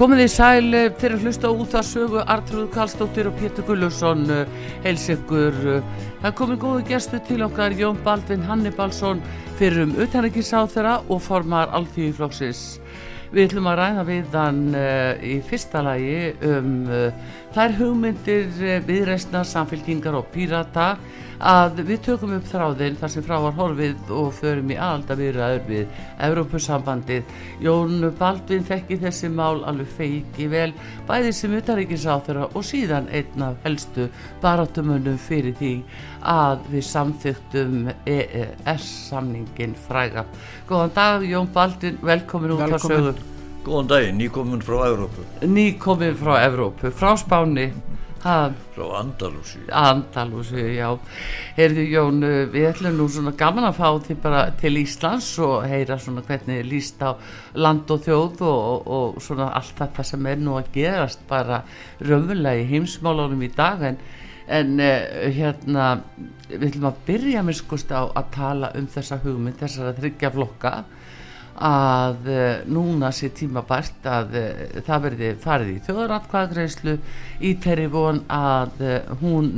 Komið í sæl eh, fyrir að hlusta út að sögu Artrúð Kallstóttir og Pétur Gullusson eh, heils ykkur. eh, Það komið góðu gestu til okkar Jón Baldvin Hannibalsson fyrir um utanrikiðsáð þeirra og formar Alþýðiflokksins. Við ætlum að ræða við hann í fyrsta lagi um þær hugmyndir viðreistna, samfélkingar og pírata að við tökum upp þráðinn þar sem frá var horfið og förum í alda viðraður við Evrópusambandið. Jón Baldvin þekki þessi mál alveg feiki vel, bæði sem utaríkisáþurra og síðan einn af helstu barátumönnum fyrir því að við samþyktum EES-samningin fræga. Góðan dag Jón Baldvin, velkomin út á sögum. Góðan daginn, nýkomin frá Evrópu, Nýkomin frá Evrópu, frá Spáni, frá Andalúsi. Andalúsi, já. Heyrðu Jón, við ætlum nú svona gaman að fá þið bara til Íslands og heyra svona hvernig líst á land og þjóð og, og, og svona allt þetta sem er nú að gerast bara raunverulega í heimsmálunum í dag en, en uh, hérna við ætlum að byrja með skust á að tala um þessa hugmynd, þessara þryggja flokka að uh, núna sé tímabært að uh, það verði farið í þjóðaratkvæðagreyslu í þeirri von að uh, hún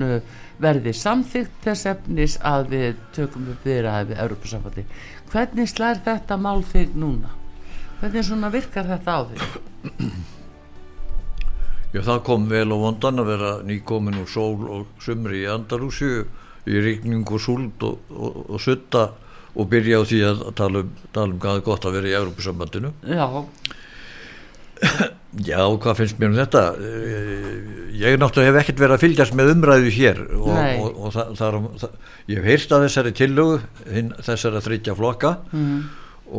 verði samþygt þess efnis að við tökum upp viðraði við Europasambandi. Hvernig slær þetta mál þig núna? Hvernig svona virkar þetta á þig? Já, það kom vel á vondan að vera nýkomin úr sól og sumri í Andalúsi í rigning og súld og, og, og sutta og byrja á því að tala um, tala um hvað er gott að vera í Evrópusambandinu. Já, Já, hvað finnst mér um þetta? Eh, Ég náttúrulega hef ekkert verið að fylgjast með umræðu hér og, og, og það, það, það, ég hef heyrst að þessari tillögu, þessara þryggja flokka mm,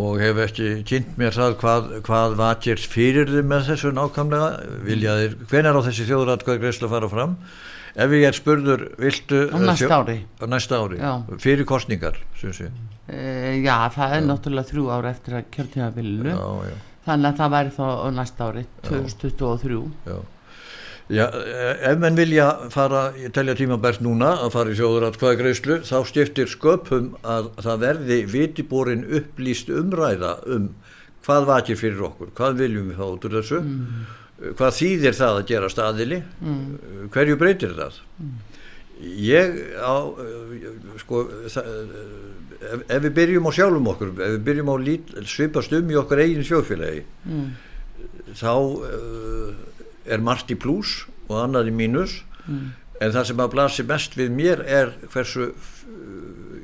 og hef ekki kynnt mér það hvað, hvað vakir fyrir þið með þessu nákvæmlega. Viljaðir, hvenær á þessi þjóðratkvæð greiðslu fara fram ef ég er spurður, viltu á næsta ári. á næsta ári, Já. fyrir kostningar E, já, það er náttúrulega þrjú ára eftir að kjörtíðabilinu. já, já, Þannig að það væri þá á næsta ári, 2023. já. Já, ef menn vilja fara, ég telja tímabært núna að fara í þjóðratkvæð greiðslu þá skiptir sköpum að það verði vitiborin upplýst umræða um hvað vakir fyrir okkur, hvað viljum við fá út úr þessu hvað þýðir það að gera staðili Mm. hverju breytir það ég á sko það, ef, ef við byrjum á sjálfum okkur ef við byrjum á lít, svipast um í okkar eigin sjófélagi Mm. þá uh, er margt í pluss og annað í mínus Mm. en það sem að blasi mest við mér er hversu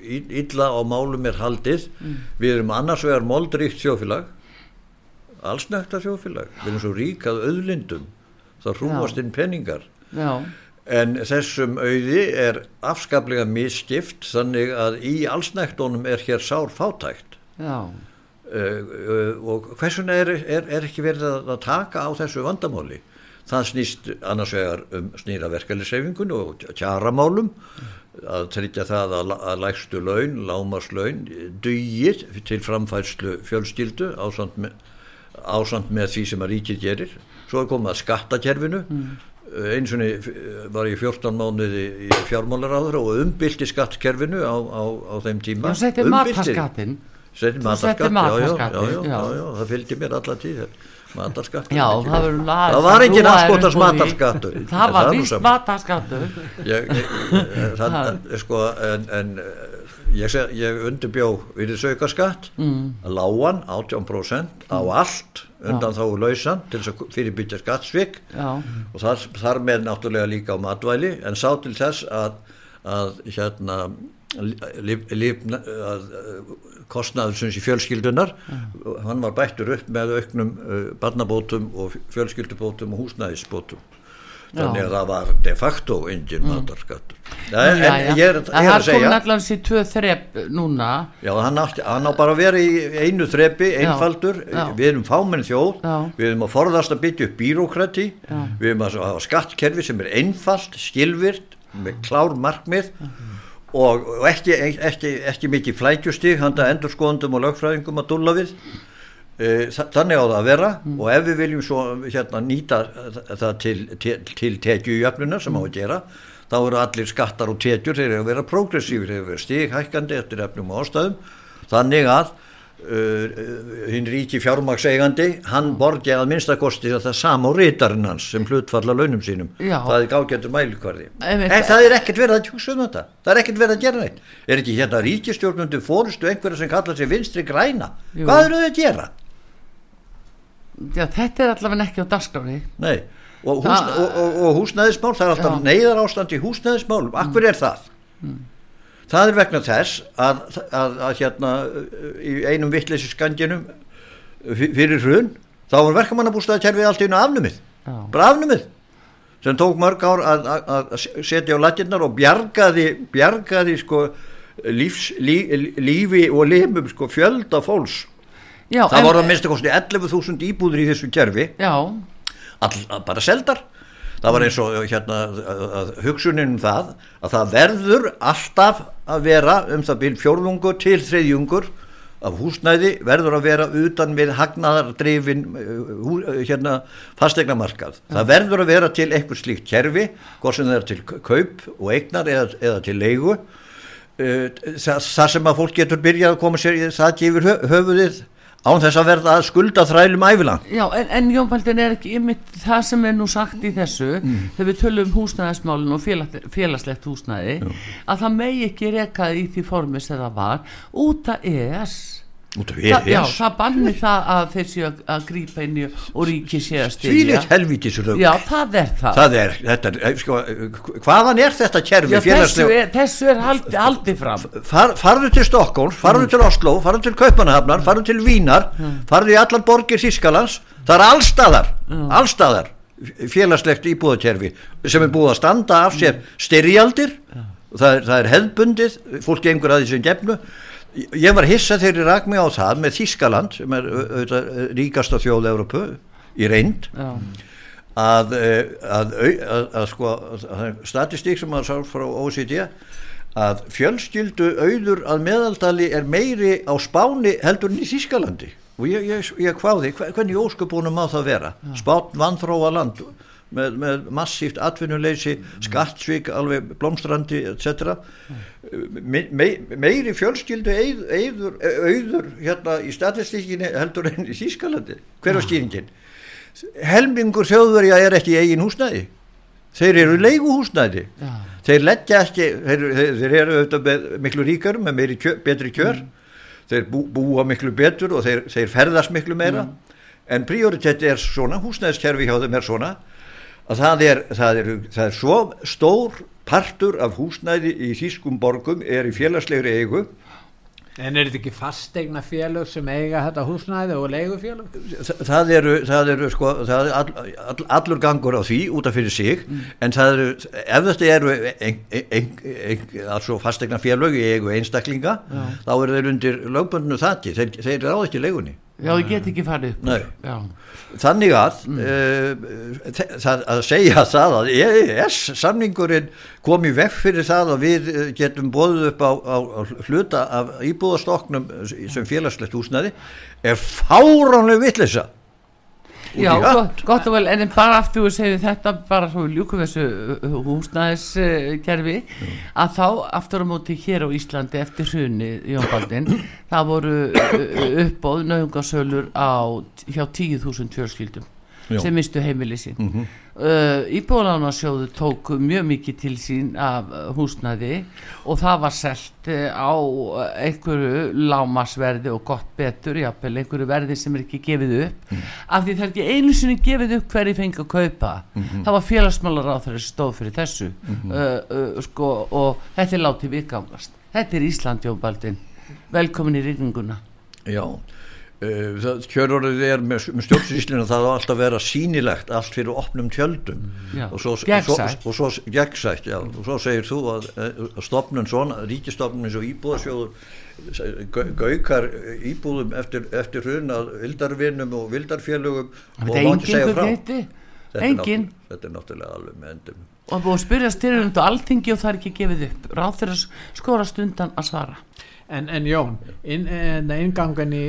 ill- illa á málum er haldið Mm. við erum annars vegar moldríkt sjófélag allsnækta sjófélag við erum svo rík að auðlindum það hrúast inn peningar. Já, en þessum auði er afskaplega misskipt þannig að í allsnæktunum er hér sár fátækt. Já, uh, uh, og hversuna er, er, er ekki verið að, taka á þessu vandamáli? Það snýst annars vegar um snýra verkeflisefingun og tjaramálum að tryggja það að, að lægstu laun, lámarslaun dugir til framfærslu fjölskyldu ásamt með, ásamt með því sem að ríkið gerir svo er komið að skattakerfinu mm. eins og var ég 14 mánuði í fjármálaráður og umbylti skattkerfinu á, á, á þeim tíma já, já, já. já, já, það fylgdi mér alla tíð, matarskatt. Já, það lag Það var Þú úr því. matarskattur. Það var eh, það, sko, en, en ég, ég undirbjó virðisaukaskatt, mm. lágan, 18% á allt, undan þá lausan, til þess að fyrirbyggja skattsvik. Já, og þar, þar með náttúrulega líka á matvæli en sá til þess að, að hérna að, uh, kostnaður sem sé fjölskyldunar hann var bættur upp með auknum uh, barnabótum og fjölskyldubótum og húsnæðisbótum þannig að það var de facto engin mm. matarskattur. En, en ég er, ég er að það kom segja naglan sér tvö þrepp núna. Já, hann, átti, hann á bara að vera í einu þrepi, einfaldur, já. við erum fámenn þjóð, Já. við erum að forðast að byggja upp bírókrati, við erum að hafa skattkerfi sem er einfalt, skilvirt, með klár markmið. Og, og ekki, ekki, ekki mikið flækjustig, handa endurskoðundum og lögfræðingum að dúlla við. Eh, þa- Þannig á það að vera og ef við viljum svo hérna nýta það til, til, til tekjujöfnunar sem á að gera þá eru allir skattar og tekjur þeir eru að vera progressífur, þeir eru að vera stighækkandi eftir efnum og ástæðum. Þannig að uh, hinn ríki fjármaksegandi hann borgi að minnstakosti það sama á rítarinn hans sem hlutfalla launum sínum. Já. það er gágættur mælikvarði. Einmitt. en það er ekkert verið að tjúksa um þetta. Það er ekkert verið að gera neitt. Er ekki hérna ríkistjórnundu fórustu einhverja sem kalla sig vinstri græna? Jú. hvað eru þau að gera? Já, þetta er allavega ekki á dagskráni Nei, og, hús, Það- og, og, og húsnæðismál, það er alltaf Já. neyðar ástand í húsnæðismálum, akkur er það? Það er vegna þess að, að, að hérna í einum vittleysi skandinum fyrir hrun, þá var verkamannabústaðakerfið allt í einu afnumið, bara afnumið sem tók mörg ár að, að, að setja á latinnar og bjargaði, bjargaði sko lífs, lí, lífi og limum sko fjölda fólks. Já, Það voru að minnsta kosti 11.000 íbúður í þessu all, bara seldar. Það var eins og hérna hugsunin um það að það verður alltaf að vera um það byrj fjórðungur til þriðjungur af húsnæði verður að vera utan við hagnaðardrifin hú, uh, hérna fastegnamarkað það verður að vera til einhver slíkt kerfi hvort sem það er til kaup og eignar eða, eða til leigu. Uh, það sem að fólk getur byrjað að koma sér í það gefur höfuðið án þess að verða að skulda þrælum ævilang já, en, en Jón Baldin er ekki ymmit það sem er nú sagt í þessu Mm. þegar við tölum um húsnæðismálin og félag, félagslegt húsnæði að það megi ekki rekað í því formi sem það var út af ES Þa, já, það banni það að þeir séu að, grípa inn í og ríki séu að Svílitt styrja helvítisrögg. Já, það er það, Það er, þetta, er, sko, hvaðan er þetta kerfi Já, þessu, er, þessu er haldi, haldi fram. Far, farðu til Stokkóls, farðu til Oslo, farðu til Kaupanahafnar, farðu til Vínar, farðu í allar borgir Þískalands, það er allstaðar, allstaðar félagslegt íbúðakerfi sem er búið að standa af sér styrjaldir, það er, það er hefðbundið, fólk gengur að því sem gefnu. Ég var hissa þegar ég rak mig á það með Þískaland, sem er au- auðvitað ríkasta þjóð Európu í reynd, Já, að, eh, að, að, að sko statistík sem að sá frá OECD að fjölskyldu auður að meðaldali er meiri á Spáni heldur en í Þískalandi og ég, ég, ég hvaði, hvernig ósköpunum má það vera? Spán vannþróa land með, með massíft atvinnuleysi skattsvík, alveg blómstrandi etc me, me, meiri fjölskyldu auður hérna í statistíkinni heldur en í Þískalandi hver var skýringin? helmingur þjóðverja er ekki í eigin húsnæði. Þeir eru leiguhúsnæði. Já, þeir leggja ekki þeir, þeir, þeir eru auðvitað með miklu ríkarum með meiri kjör, betri kjör. Þeir bú, búa miklu betur og þeir, þeir ferðast miklu meira. En prioritetti er svona, húsnæðiskerfi hjá þeim er svona að það er, það er, það er svo stór partur af húsnæði í þýskum borgum er í félagslegri eigu. En er þetta ekki fastegna félög sem eiga þetta húsnæði og leigufélög? Þa- það eru, það eru sko, það er all, all, allur gangur á því út af fyrir sig en það eru, ef þetta eru ein, ein, ein, ein, altså fastegna félög í eigu einstaklinga þá eru þeir undir lögbundnu þatti þeir, þeir ráð ekki leigunni já, ég get ekki farið upp Nei. Já, þannig að uh, það, að segja það að EES samningurinn kom í vekk fyrir það að við eh, getum bóðið upp á, á, á hluta af íbúðastoknum sem félagslegt húsnæði er fáránleg vitleysa. út Já, í gott, gott og vel, en bara aftur við segjum þetta bara svo við ljúkum þessu húsnæðiskerfi að þá aftur á móti hér á Íslandi eftir hrunni Jón Baldin það voru uh, uppbóð nöðungasölur á hjá 10.000 fjörskildum Já. sem mistu heimili sín. Mm Mhm. Íbúðalánarsjóðu tók mjög mikið til sín af uh, húsnæði og það var selt uh, á uh, einhverju lámasverði og gott betur, jafnvel einhverju verði sem er ekki gefið upp. Af því það er ekki einu sinni gefið upp hverju fengi að kaupa. Það var félagsmálar á þeirri stóð fyrir þessu. Uh, uh, sko, og þetta er látið viðgangast. Þetta er Ísland Jón Baldin velkomin í rigninguna. Já, uh, kjörorðið er með, með stjórnsýslinu það á alltaf að vera sínilegt allt fyrir opnum tjöldum. Já, og svo, svo, og svo gegnsætt, já, og svo segir þú að, að stopnun svona, ríkistofnun eins og íbúðasjóður gau- gaukar íbúðum eftir, eftir hrun að vildarvinum og vildarfélögum og þetta ekki segja frá. Þetta þetta er náttúrulega alveg með endum. Og búið að spyrja styrjum á alþingi og það er ekki gefið upp. Ráð þeirra skorast undan að svara En, en Jón, inn, en ingangan í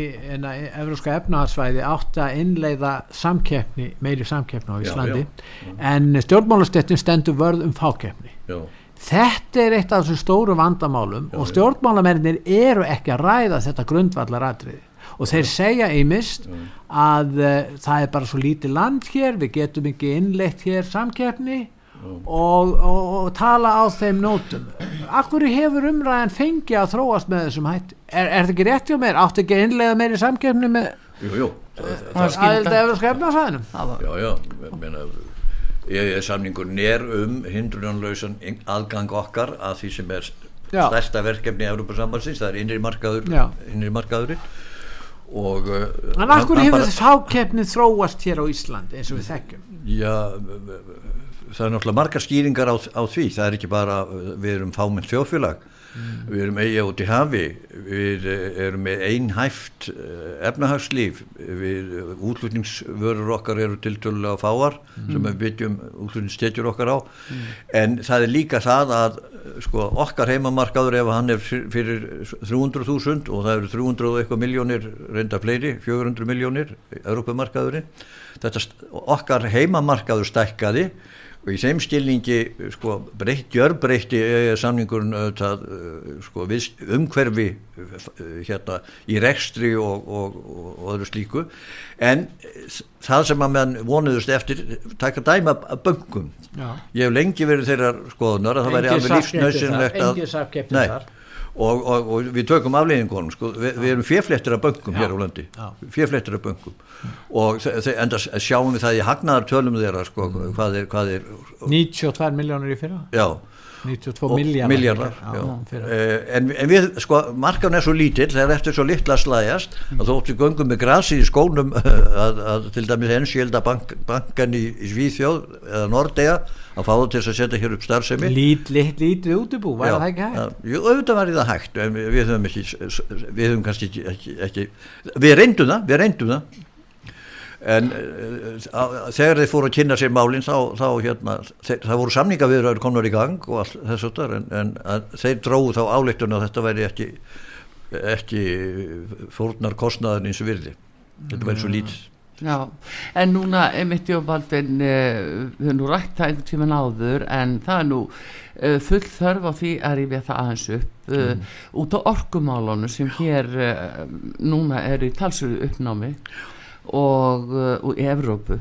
Evróska efnahagsvæði átt að innleiða samkeppni, meiri samkeppni á Já, Íslandi en stjórnmálastettin stendur vörð um fákeppni. Já, Þetta er eitt af þessum stóru vandamálum og stjórnmálamennir eru ekki að ræða þetta grundvallar atriði og þeir segja einmist að uh, það er bara svo lítið land hér, við getum ekki innleitt hér samkeppni og, og, og tala á þeim nótum. Akkur hefur umræðan fengið að þróast með þessum hætti? Er, er þetta ekki rétt hjá mér? Áttu ekki að innleiða meiri samkeppni með jú, jú það, Það aðelda skylda eftir efnarsæðinum? Það var- Já, já, ég meina ég er samningur nér um hindrunanlausan aðgang okkar að því sem er Já. stærsta verkefni í Európa-sambandsins, það er innri markaður innri markaðurinn og En hann- akkur hefur þessi fákeppni þróast hér á Íslandi eins og við þekkjum? Já, það er náttúrulega margar skýringar á, á því, það er ekki bara við erum fámennt þjóðfélag. Við erum eiga út í hafi. Við eh, erum með einhæft eh, efnahagslíf. Við eh, útlutningsvörur okkar eru tiltölulega fáar sem við byggjum útlutningstetjur okkar á. En það er líka það að sko, okkar heimamarkaður ef hann er fyr- fyrir 300.000 og það eru 300 og eitthvað miljónir reynda fleiri, 400 miljónir st- okkar heimamarkaður stækkaði og í þeim stilningi sko, breytt, gjörbreytti e samningurinn auðvitað uh, sko, umhverfi uh, hérna í rekstri og, og, og, og öðru slíku. En eh, það sem að menn vonuðust eftir taka dæma böngum Já. ég hef lengi verið þeirra skoðunar að það væri alveg lífsnausinlegt þar, að og, og, og við tökum afleiðingunum sko, Vi, við erum fjeflettir af böngum hér á landi. Fjeflettir af böngum og enda sjáum við það í hagnaðartölum þeirra sko, hvað er, hvað er 92 miljónir í fyrra? já 92 og miljardar. Já, já. Eh, en, en við, sko, markan er svo lítill þegar eftir svo litla slæjast að þóttu göngum með grasi í skónum að, að til dæmis enskjelda bank, bankan í, í Svíþjóð eða Nordea að fá það til að setja hér upp starfsemi Lít, lít, lítið útibú, var það ekki hægt? já, jú, auðvitað var það hægt við, höfum ekki við höfum kannski ekki, ekki við reyndum það, við reyndum það en uh, þegar þeir fóru að kynna sér málinn þá, þá hérna, þeir, það voru samningaviðraður komnar í gang og allt þess að en, en að þeir dróðu þá áleiktun að þetta væri ekki ekki fórnar kostnaðin eins og virði. Þetta væri svo lítið. Já, en núna einmitt Jóbaldin uh, við höfum nú rætt það einhvern tíman áður en það er nú uh, full þörf á því að rífja það aðeins upp uh, út á orkumálunum sem hér uh, núna er í talsöru uppnámi og, uh, og í Evrópu.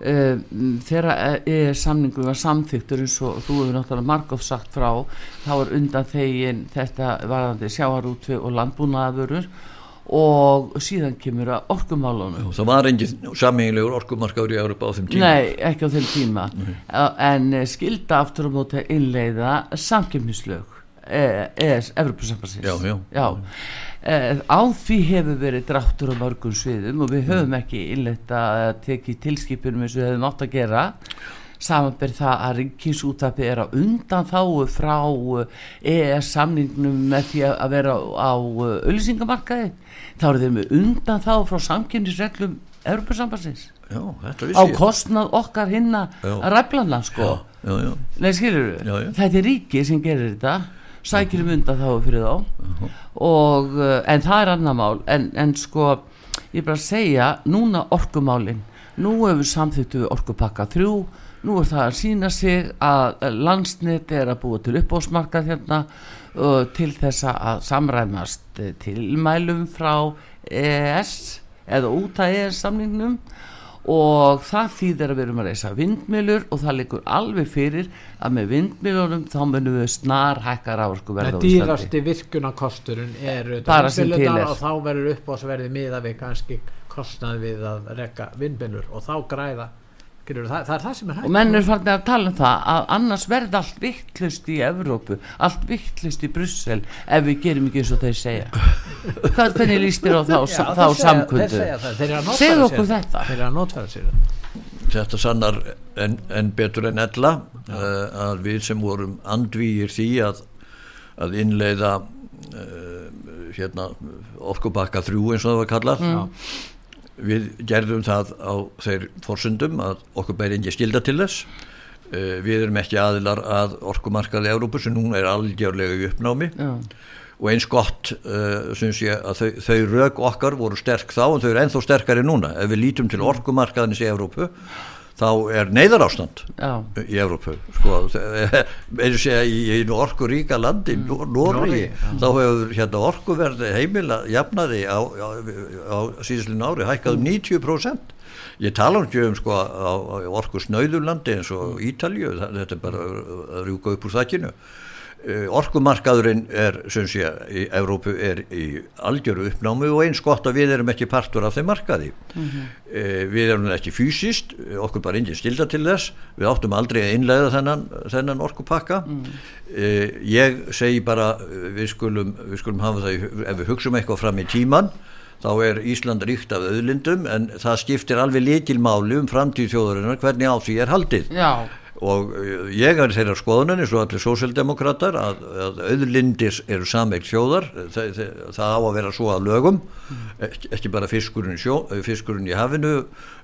Uh, þegar e samningu var samþyktur eins og þú hefur náttúrulega margótt sagt frá þá er undan þegin þetta varðandi sjáarútvi og landbúnaðavörur og síðan kemur að orkumálunum. Það var engin sammeginlegur orkumarkaður í Európa á þeim tíma. Nei, ekki á þeim tíma. En eh, skilda aftur á móti að innleiða samkjöfnislög ES, Evropasambansins Já, já. Eh, á því hefur verið dráttur á mörgum sviðum og við höfum ekki innleitt að tekið tilskipunum eins og við höfum átt að gera. Samanber það að ríkinsútapi er á undan þáu frá ES samningnum með því að að vera á auðlýsingamarkaði þá eru þeir með undan þá frá já, þetta á kostnað okkar hinna Já. ræflanna sko. Nei, skilur já. þetta er ríki sem gerir þetta sækir um undan þá fyrir þá. Og, uh, en það er annar mál. En, en sko, ég er bara að segja núna orkumálin. Nú hefur samþýttu orkupakka þrjú. Nú er það að sína sig að landsnit er að búa til uppbósmarkað hérna uh, til þess að samræmast tilmælum frá ES eða út að ES samningnum og það þýðir að við erum að reysa vindmilur og það likur alveg fyrir að með vindmilunum þá munum við snar hækkar áhersku verða Það dýrasti virkunarkosturinn er vindmilunar og þá verður upp á að verði miða við kannski kostnað við að rekka vindmilur og þá græða það, það er það sem er hægt. Og menn er farin að tala um það að annars verði allt vittlust í Evrópu allt vittlust í Brussel ef við gerum ekki eins og þeir segja. Hvað hvernig líst þér á þá, Já, þá samkundu? segðu okkur þetta. Þeir eru að notfæra sér. Þetta sannar en, en betur en ella uh, að við sem vorum andvíir því að, að innleiða uh, hérna, orkubakka þrjú eins og það var kallað mm við gerðum það á þeir forsundum að okkur bæri engi skilda til þess. Uh, við erum ekki aðilar að orkumarkaði Európu sem nú er algjörlega í uppnámi. Já. og eins gott uh, syns ég að þau, þau rauk okkar voru sterk þá og þau eru enþó sterkari núna. Ef við lítum til orkumarkaðins í Európu þá er neyðar ástand Já. í Európu sko, eða segja í, í orku ríka landi mm. Nóri, þá hefur hérna orkuverði heimila jafnaði á, á, á síðustlun ári hækkað um 90% ég tala um um sko á orku snauðurlandi eins og mm. Ítalju þetta er bara að rjúka upp úr þakkinu orkumarkaðurinn er sem sé í Európu er í algjöru uppnámi og eins gott að við erum ekki partur af þeim markaði. Mm -hmm. við erum ekki fysiskt okkur bara ingen stilda til þess. Við áttum aldrei að innlega þennan, þennan orkupakka. Mm. ég segi bara við skulum, við skulum hafa það ef við hugsaum eitthvað fram í tíman þá er Ísland ríkt af auðlindum en það skiptir alveg líkilmáli um framtíð þjóðurinnar hvernig á því er haldið. Já og eh, ég er þeirra skoðunan eins og allir sósildemokrater að, að auðlindir eru samveikt sjóðar það, það, það á að vera svo að lögum mm. ekki, bara fiskurinn, sjó, fiskurinn í hafinu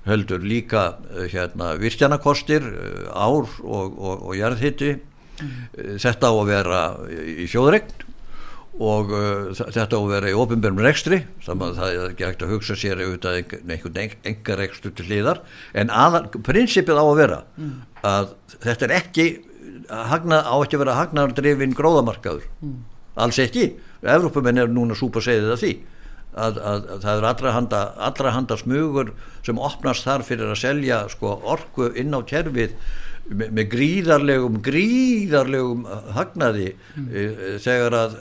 heldur líka eh, hérna, virkjanakostir eh, ár og, og, og jarðhitti mm. þetta á að vera í sjóðregn og uh, þetta á að vera í ofinbjörnum rekstri saman að það er ekki hægt að hugsa sér auðvitað einhvern enga rekstru til hliðar en aðal, prinsipið á að vera mm. að þetta er ekki hagna, á ekki að vera hagnardrifin gróðamarkaður mm. alls ekki, Evrópumenn er núna súpa segðið af því að, að, að það er allra handa, allra handa smugur sem opnast þar fyrir að selja sko, orku inn á kerfið með, með gríðarlegum gríðarlegum hagnaði mm. e, þegar að,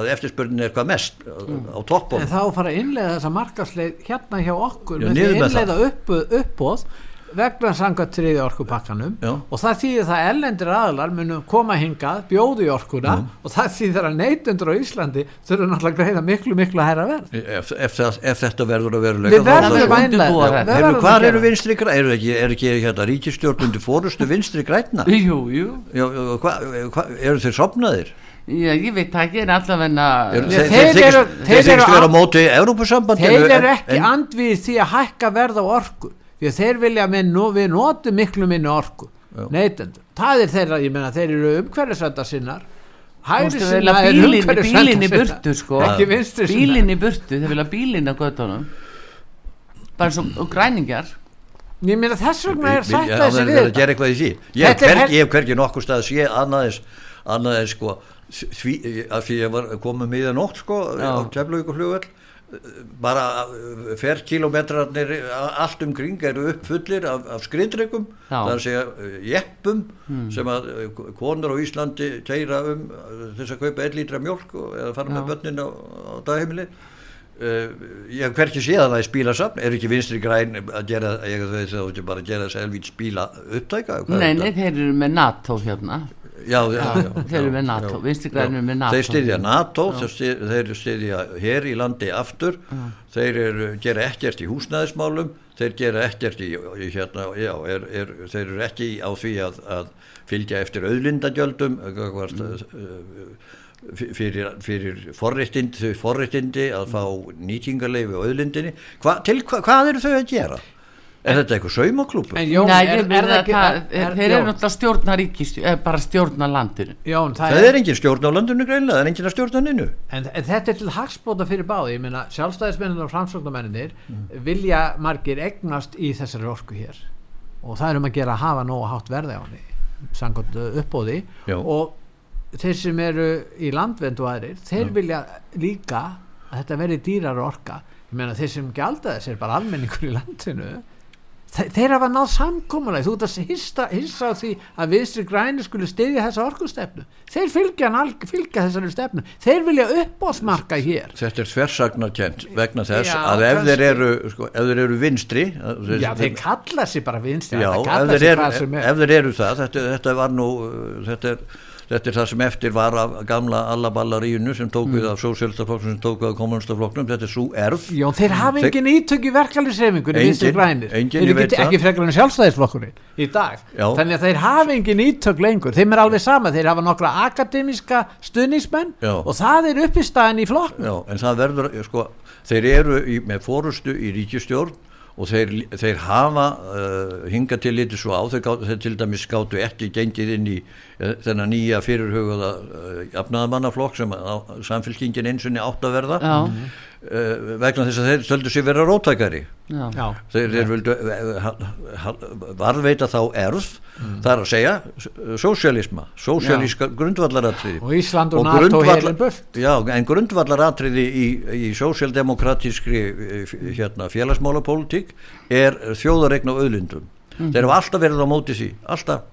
að eftirspurnin er hvað mest mm. á toppum en þá fara að innlega þessa markasleið hérna hjá okkur Já, með því að innlega uppbóð vegna sangat triði orkupakkanum Já. og það þýðir það ellendir aðlar munum koma hingað, bjóðu í orkuna Já. og það þýðir að neytundur á Íslandi þurfa náttúrulega að greiða miklu miklu að hæra verð. Ef, ef, ef þetta verður að verulega við verðum vænlega hvað eru vinstri græna, er ekki, er ekki hérna, ríkistjórnundi fórustu vinstri græna jú, jú. Já, hva, hva, eru þeir sopnaðir Já, ég veit ekki, en allavegna Þeir eru Þeir eru ekki andvið því að hækka verð á orku því að þeir vilja minnu við notum miklu minnu orku neytendur, það er þeirra, ég menna þeir eru umhverfisvenda sinnar. Hægri sinna er umhverfisvenda bílinn í burtu sko. Bílinn í burtu, þeir vilja bílinn á göttunum bara svo græningjar. Ég meina þess vegna er sagt að þessi við í ég hef hvergi nokkur stað að sé annaðis annaðis sko því að því ég var komið miða nótt sko á Keflavík og flugveld bara uh, ferrkilometrarnir allt umkring eru uppfullir af, af skriðdregum það er að segja uh, jeppum hmm. sem að konur á Íslandi keira um þess að kaupa 1 lítra mjölk eða fara Já. með börnin á, á dagheimili. Uh, ég hef hverkið séð að það er spílasafn. Er ekki vinstri græn að gera ég veist að það er bara að gera selvít spíla upptæka Nei, nei, þeir eru með NATO hérna Já, já, já, þeir eru með NATO, vinstigrænir með NATO. Þeir styrja NATO, þeir styrja hér í landi aftur. Þeir eru, gera ekkert í húsnæðismálum þeir gera ekkert í, í hérna, já, er, er, þeir eru ekki á því að, að fylgja eftir auðlindagjöldum mm. fyrir, fyrir forréttindi að fá nýtingarleifi á auðlindinni. Hva, til hva, hvað eru þau að gera? Er þetta eitthvað saumaklúpur? Nei, er, er, ekki það, er, þeir eru náttúrulega stjórna ríkist, bara stjórna landinu Jón, það, Það er engin stjórn á landinu greinlega, það er engin að stjórna nynnu. En, en þetta er til hagspóta fyrir báði. Ég meina sjálfstæðismennir og framsóknarmennir vilja margir egnast í þessari orku hér. Og það er um að gera að hafa nógu hátt verði á henni samkvæmt uh, uppbóði Já. og þeir sem eru í landvend og aðrir, þeir vilja líka að þetta verði dýrar orka. Ég meina þeir sem gjalda þess er bara almenningur í landinu þeir hafa náð samkomulega þú ert að hissa, hissa á því að viðstri græni skuli styðja þessa orkustefnu. Þeir fylgja, fylgja þessari stefnu. Þeir vilja uppbóðsmarka hér. Þetta er þversagnarkent vegna þess Já, að ef þeir eru, sko, ef þeir eru vinstri, já þeir kalla sér bara vinstri já, ef þeir, eru, er. ef þeir eru það, þetta, þetta var nú, þetta er, þetta er það sem eftir var af gamla allaballarínu sem tók Mm. við af sósélstaflokknum sem tók við af kommunistaflokknum, þetta er svo erf. Já, þeir hafa engin ítök í verkefliðsreifingunni Engin, engin, þeir ég veit ekki, það. ekki frekar en sjálfstæðisflokkurinn í dag Já. þannig að þeir hafa engin ítök lengur þeim er alveg sama, þeir hafa nokkra akademiska stuðningsmenn Já. og það er uppistæðan í flokknum Já, en það verður, sko, þeir eru í, með fórustu í ríkistjórn og þeir, þeir hafa uh, hingað til litið svo á, þeir, gátu, þeir til dæmis skáttu ekki gengið inn í uh, þennan nýja fyrirhugaða uh, jafnaðamannaflokk sem samfélkingin einsunni átt að verða. Já, uh, vegna þess að þeir stöldu sér vera rótækari já, þeir, þeir vildu ha- ha- varðveita þá erð það er að segja sósialisma, sósialíska grundvallaratriði. Og Ísland og, Og NATO heilin burt. Já, en grundvallaratriði í, í sósialdemokratískri eh, hérna, félagsmálapólitík er þjóðaregn á auðlindum. Þeir eru alltaf verið á móti því, alltaf.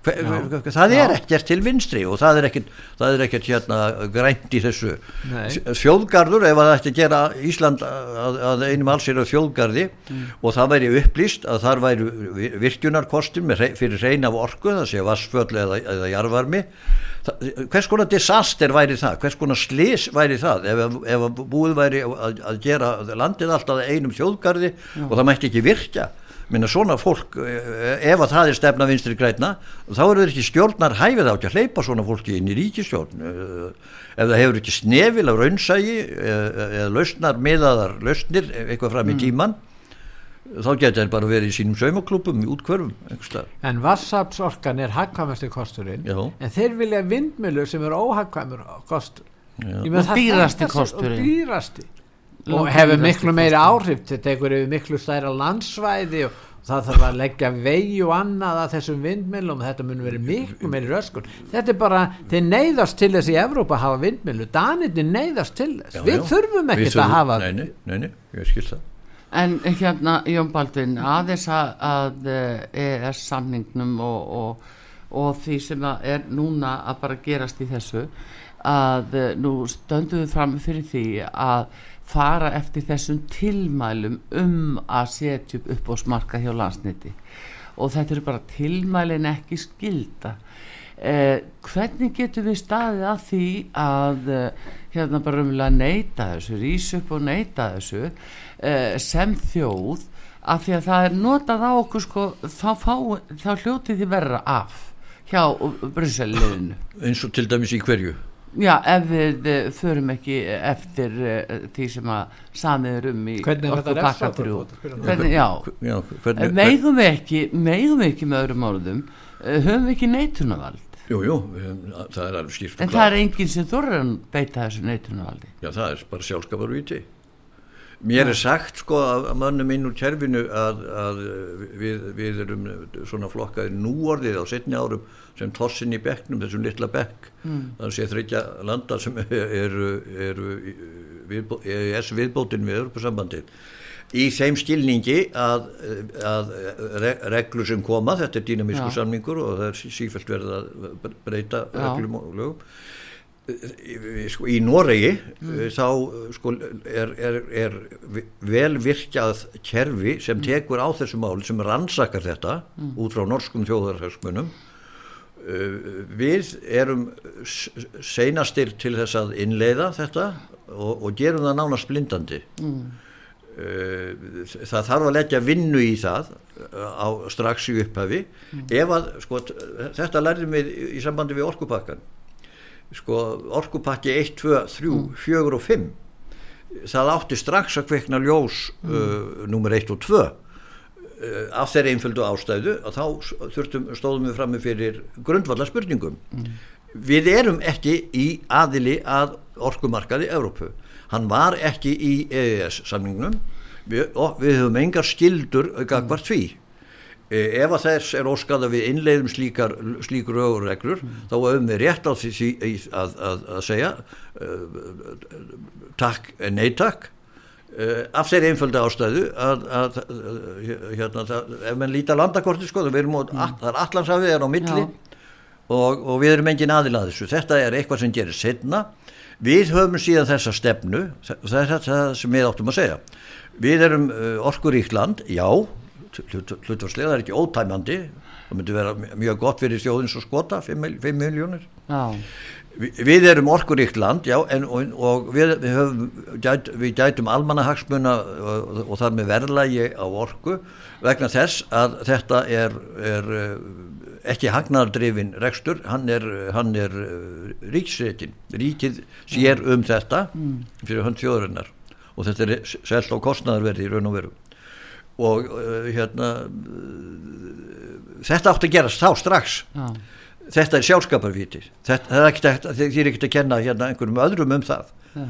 Það er ekkert til vinstri og það er ekkert, það er ekkert hérna, grænt í þessu. Nei. Þjóðgarður, ef það ætti að gera Ísland að, að einum alls er á þjóðgarði og það væri upplýst að þar væri hrei- fyrir reyna af orku, það sé vassföll eða, eða jarvarmi það, hvers konar disaster væri það? Hvers konar slis væri það? Ef, ef búið væri að, að gera landið alltaf einum þjóðgarði og það mætti ekki virkja minna svona fólk, eh, ef að það er stefna vinstri græna, þá eru þeir ekki stjórnar hæfið á ekki að hleypa svona fólki inn í ríkistjórn eh, ef það hefur ekki snefil af raunsægi eða lausnar miðaðar lausnir eitthvað fram í tíman þá geta þeir bara verið í sínum saumaklúpum í útkvörfum en vassapsorkan er hagkvæmasti kosturinn Já. en þeir vilja vindmjölu sem er óhagkvæmur kostur. Og dýrasti kosturinn. og dýrasti og hefur miklu meiri kosturinn. áhrif þetta tekur yfir miklu stærra landsvæði og það þarf að leggja vegi og annað að þessum vindmjölum og þetta mun verið miklu meiri röskun þetta er bara, þeir neyðast til þess í Evrópa að hafa vindmjölu, Danirni neyðast til þess, Já, við já. þurfum Við ekkert þurfum- að hafa nei, nei, nei, nei, ég skil það En hérna, Jón Baldvin, aðeins að, að ES samningnum og, og, og því sem að er núna að bara gerast í þessu að eh, nú stöndum við fram fyrir því að fara eftir þessum tilmælum um að setja upp uppbóðsmarka hjá landsniti og þetta eru bara tilmælin ekki skilda eh, hvernig getum við staðið að því að eh, hérna bara umlega neyta þessu, rís upp og neyta þessu eh, sem þjóð? Af því að það er notað á okkur sko, þá, fá, þá hljótið því verra af hjá Brusseliðinu eins og til dæmis í hverju Já, ef við uh, förum ekki eftir uh, því sem að samið er um í er Eh, hvernig, megum við ekki megum við ekki með öðrum orðum uh, höfum við ekki neitunavald jú, jú, við- það er alveg skýrt en það er enginn sem þorður að beita þessu neitunavaldi Já, það er bara sjálfskapar viti. Mér er sagt sko af mönnum inn úr kerfinu að, að við, við erum svona flokkaði núorðið á setni árum sem tossin í bekknum, þessum litla bekk. Mm. Það sé þryggja landa sem eru, eru viðbó, ES viðbótin við Europasambandið. Í þeim skilningi að, að re, reglur sem koma, þetta er dýnamísku samningur og það er sí- sífellt verið að breyta Já. reglum og lögum sko, í Noregi mm. þá sko, er, er, er vel virkjað kerfi sem tekur á þessu máli sem rannsakar þetta út frá norskum þjóðarhagsmunum. Uh, við erum seinastir til þess að innleiða þetta og, og gerum það nánast blindandi. Uh, það þarf að leggja vinnu í það á strax í upphafi. Ef að sko, þetta lærðum við í sambandi við orkupakkan sko orkupakki 1, 2, 3, 4 og 5 það átti strax að kveikna ljós uh, nummer 1 og 2 uh, af þeirri einföldu ástæðu að þá þurftum, stóðum við fram með fyrir grundvallar spurningum við erum ekki í aðili að orkumarkaði Evrópu. Hann var ekki í EES samningnum. Við, og við höfum engar skildur gagvart því. Eh, ef að þess er óskað að við innleiðum slíkar, slíkur ögureglur mm. þá höfum við rétt á því að, að, að segja uh, takk, nei takk uh, af þeirri einföldi ástæðu að, að hérna, það, ef mann lítar landakorti sko, það mm. er allansafið er á milli og, og við erum engin aðilað þessu þetta er eitthvað sem gerir setna við höfum síðan þessa stefnu það er þetta sem við áttum að segja við erum uh, orkuríkt land, já hlutvarslega, það er ekki ótæmandi. Það myndi vera mjög gott fyrir þjóðins og skota, 5 miljónir Vi, við erum orkuríkt land já, en, og, og við, við, höfum, gæt, við gætum almanahagsmuna og, og þar með verðlægi á orku vegna þess að þetta er, er eh, ekki hagnardrifin rekstur, hann er, hann er eh, ríksreitin ríkið sér um þetta mm. fyrir hönd þjóðurinnar og þetta er selt á kostnæðarverði í raun og veru og uh, hérna þetta átt að gerast þá strax Já. þetta er sjálfskaparvíti þetta er ekkert að þið er ekkert að kenna hérna einhverjum öðrum um það Já.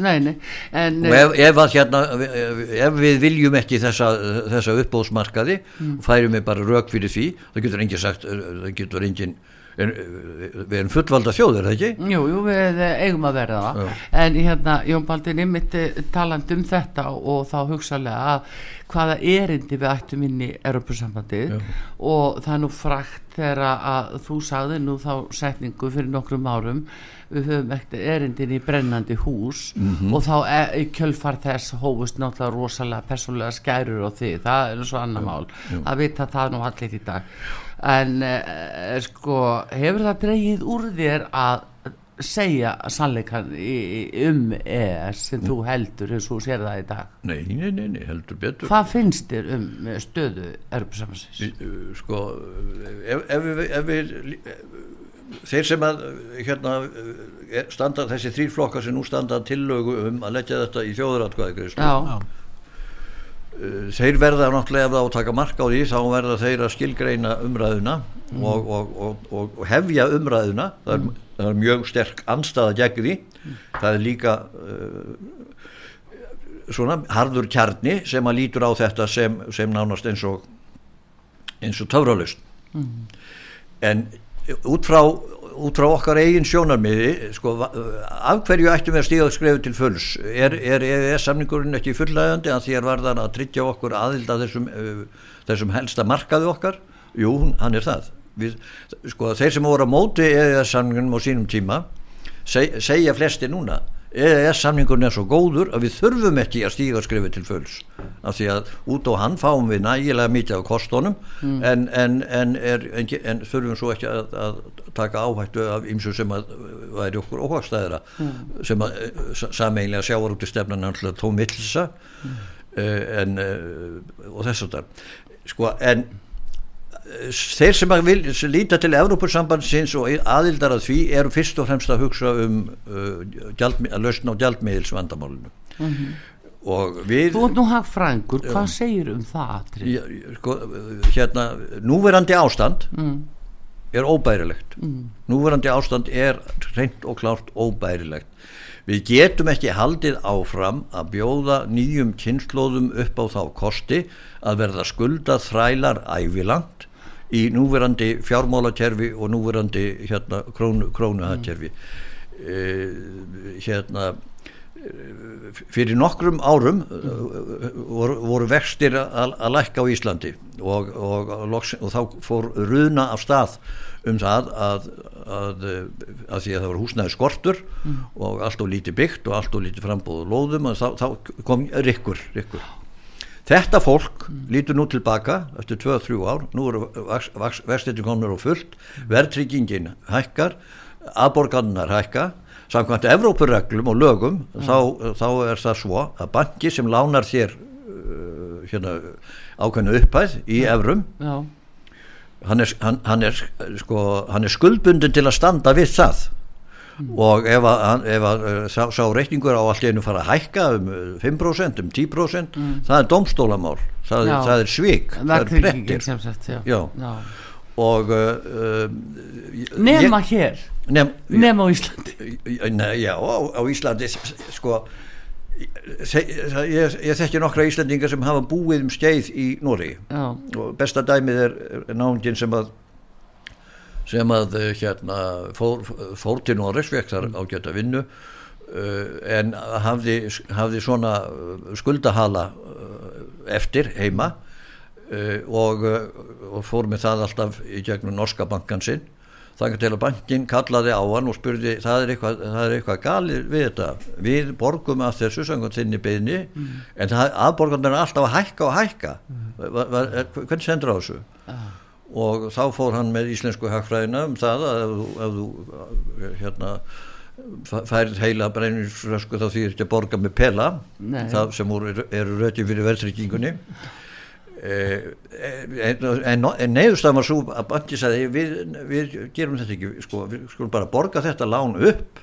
Nei, nei, en, og ef, ef, hérna, ef við viljum ekki þessa, þessa uppbóðsmarkaði mm. færum við bara rauk fyrir því það getur enginn sagt það getur enginn En, við erum fullvalda þjóður, ekki? Jú, jú, við eigum að verða það en hérna, Jón Baldur, ég myndi taland um þetta og þá hugsalega að hvaða erindi við ættum inn í Europasambandið og það er nú frækt þegar að þú sagði nú þá setningu fyrir nokkrum árum við höfum ekkert erindin í brennandi hús mm -hmm. og þá e, kjölfar þess hófust náttúrulega rosalega persónlega skærur og því, það er svo annar mál að vita það nú allir í dag. En eh, sko hefur það dreyið úr þér að segja sannleikan um ES sem þú heldur eins og sér það í dag Nei, nei, nei, nei heldur betur Hvað finnst þér um stöðu erfusamansins? Sko ef, ef, ef við þeir sem að hérna, standa þessi þrýrflokkar sem nú standa tillögu um að leggja þetta í þjóðuratkvæði Já Eh, þeir verða náttúrulega ef það á að taka marka á því þá verða þeir að skilgreina umræðuna mm. og, og, og, og hefja umræðuna það er, mm. Það er mjög sterk anstaða gegn því. Það er líka uh, svona harður kjarni sem að lítur á þetta sem, sem nánast eins og eins og töfralust mm. en út frá út frá okkar eigin sjónarmiði sko, af hverju ættum við að stíða skrefu til fulls? Er, er, er samningurinn ekki fullægandi að því er varðan að tryggja okkur aðilda þessum, uh, þessum helsta markaði okkar? Jú, hann er það við, sko, þeir sem voru á móti eða samningunum á sínum tíma seg, segja flesti núna EES samningun er svo góður að við þurfum ekki að stíga skrifið til fulls af því að út á hann fáum við nægilega mikið af kostónum mm. en, en, en, en þurfum svo ekki að, að taka áhættu af ymsu sem að væri okkur óhagstæðira mm. sem að sameinlega sjáur út í stefnan alltaf tómillisa mm. uh, en uh, og þess að það sko en þeir sem vil, líta til Evrópursambandsins og aðildar að því eru fyrst og fremst að hugsa um uh, gjald, að lausna á gjaldmiðilsvandamálinu mm -hmm. og við Þú er nú hagfrængur, hvað segir um það? Já, sko, hérna núverandi ástand mm. er óbærilegt mm. núverandi ástand er reynd og klárt óbærilegt Við getum ekki haldið áfram að bjóða nýjum kynnslóðum upp á þá kosti að verða skulda þrælar ævilangt í núverandi fjármálakerfi og núverandi hérna, krónu, krónuhatkerfi mm. e, hérna fyrir nokkrum árum mm. voru, voru vextir að, að lækka á Íslandi og, og, og, og þá fór runa af stað um það að, að, að því að það var húsnæði skortur mm. og allt og lítið byggt og allt og lítið frambóðu lóðum og þá, þá kom rikkur, rikkur Þetta fólk mm. lítur nú tilbaka eftir 2-3 ár, nú eru vextetur konur og fullt, verðtryggingin hækkar, aðborgarnar hækka, samkvæmt Evrópurreglum og lögum, mm. þá, þá er það svo að banki sem lánar þér uh, hérna, ákveðnu upphæð í evrum, hann er, hann, hann, er, sko, hann er skuldbundin til að standa við það og ef að, ef að uh, sá, sá reikningur á allt einu fara að hækka um uh, 5%, um 10% það er domstólamál, það, það er svik, það er. Já. og uh, Nema ég, hér, nem, nema á Íslandi. Nei, já, á, á Íslandi sko se- ég, ég þekki nokkra Íslandingar sem hafa búið um skeið í Nóri og besta dæmið er, náungin sem að sem að eh, hérna fór, fór til Noregs fekk þar ágæta vinnu uh, en hafði, hafði svona eh, skuldahala uh, eftir heima og, og fór með það alltaf í gegnum norska bankan sinn þannig til að bankin kallaði á hann og spurði það er eitthvað, það er eitthvað galið við þetta? Við borgum að þessu samkvæmt þinni beðni en það, aðborgarnir er alltaf að hækka og hækka. Var, var, er- hvernig sendur á þessu og þá fór hann með íslensku hagfræðina um það að ef þú, ef þú hérna f- færð heila brenninsrösku þá ekki að borga með pela Nei. það sem voru, eru röti fyrir verðtryggingunni Eh, en, en, en neyðustafn var svo að banki sagði við, við gerum þetta ekki sko, við skulum bara borga þetta lán upp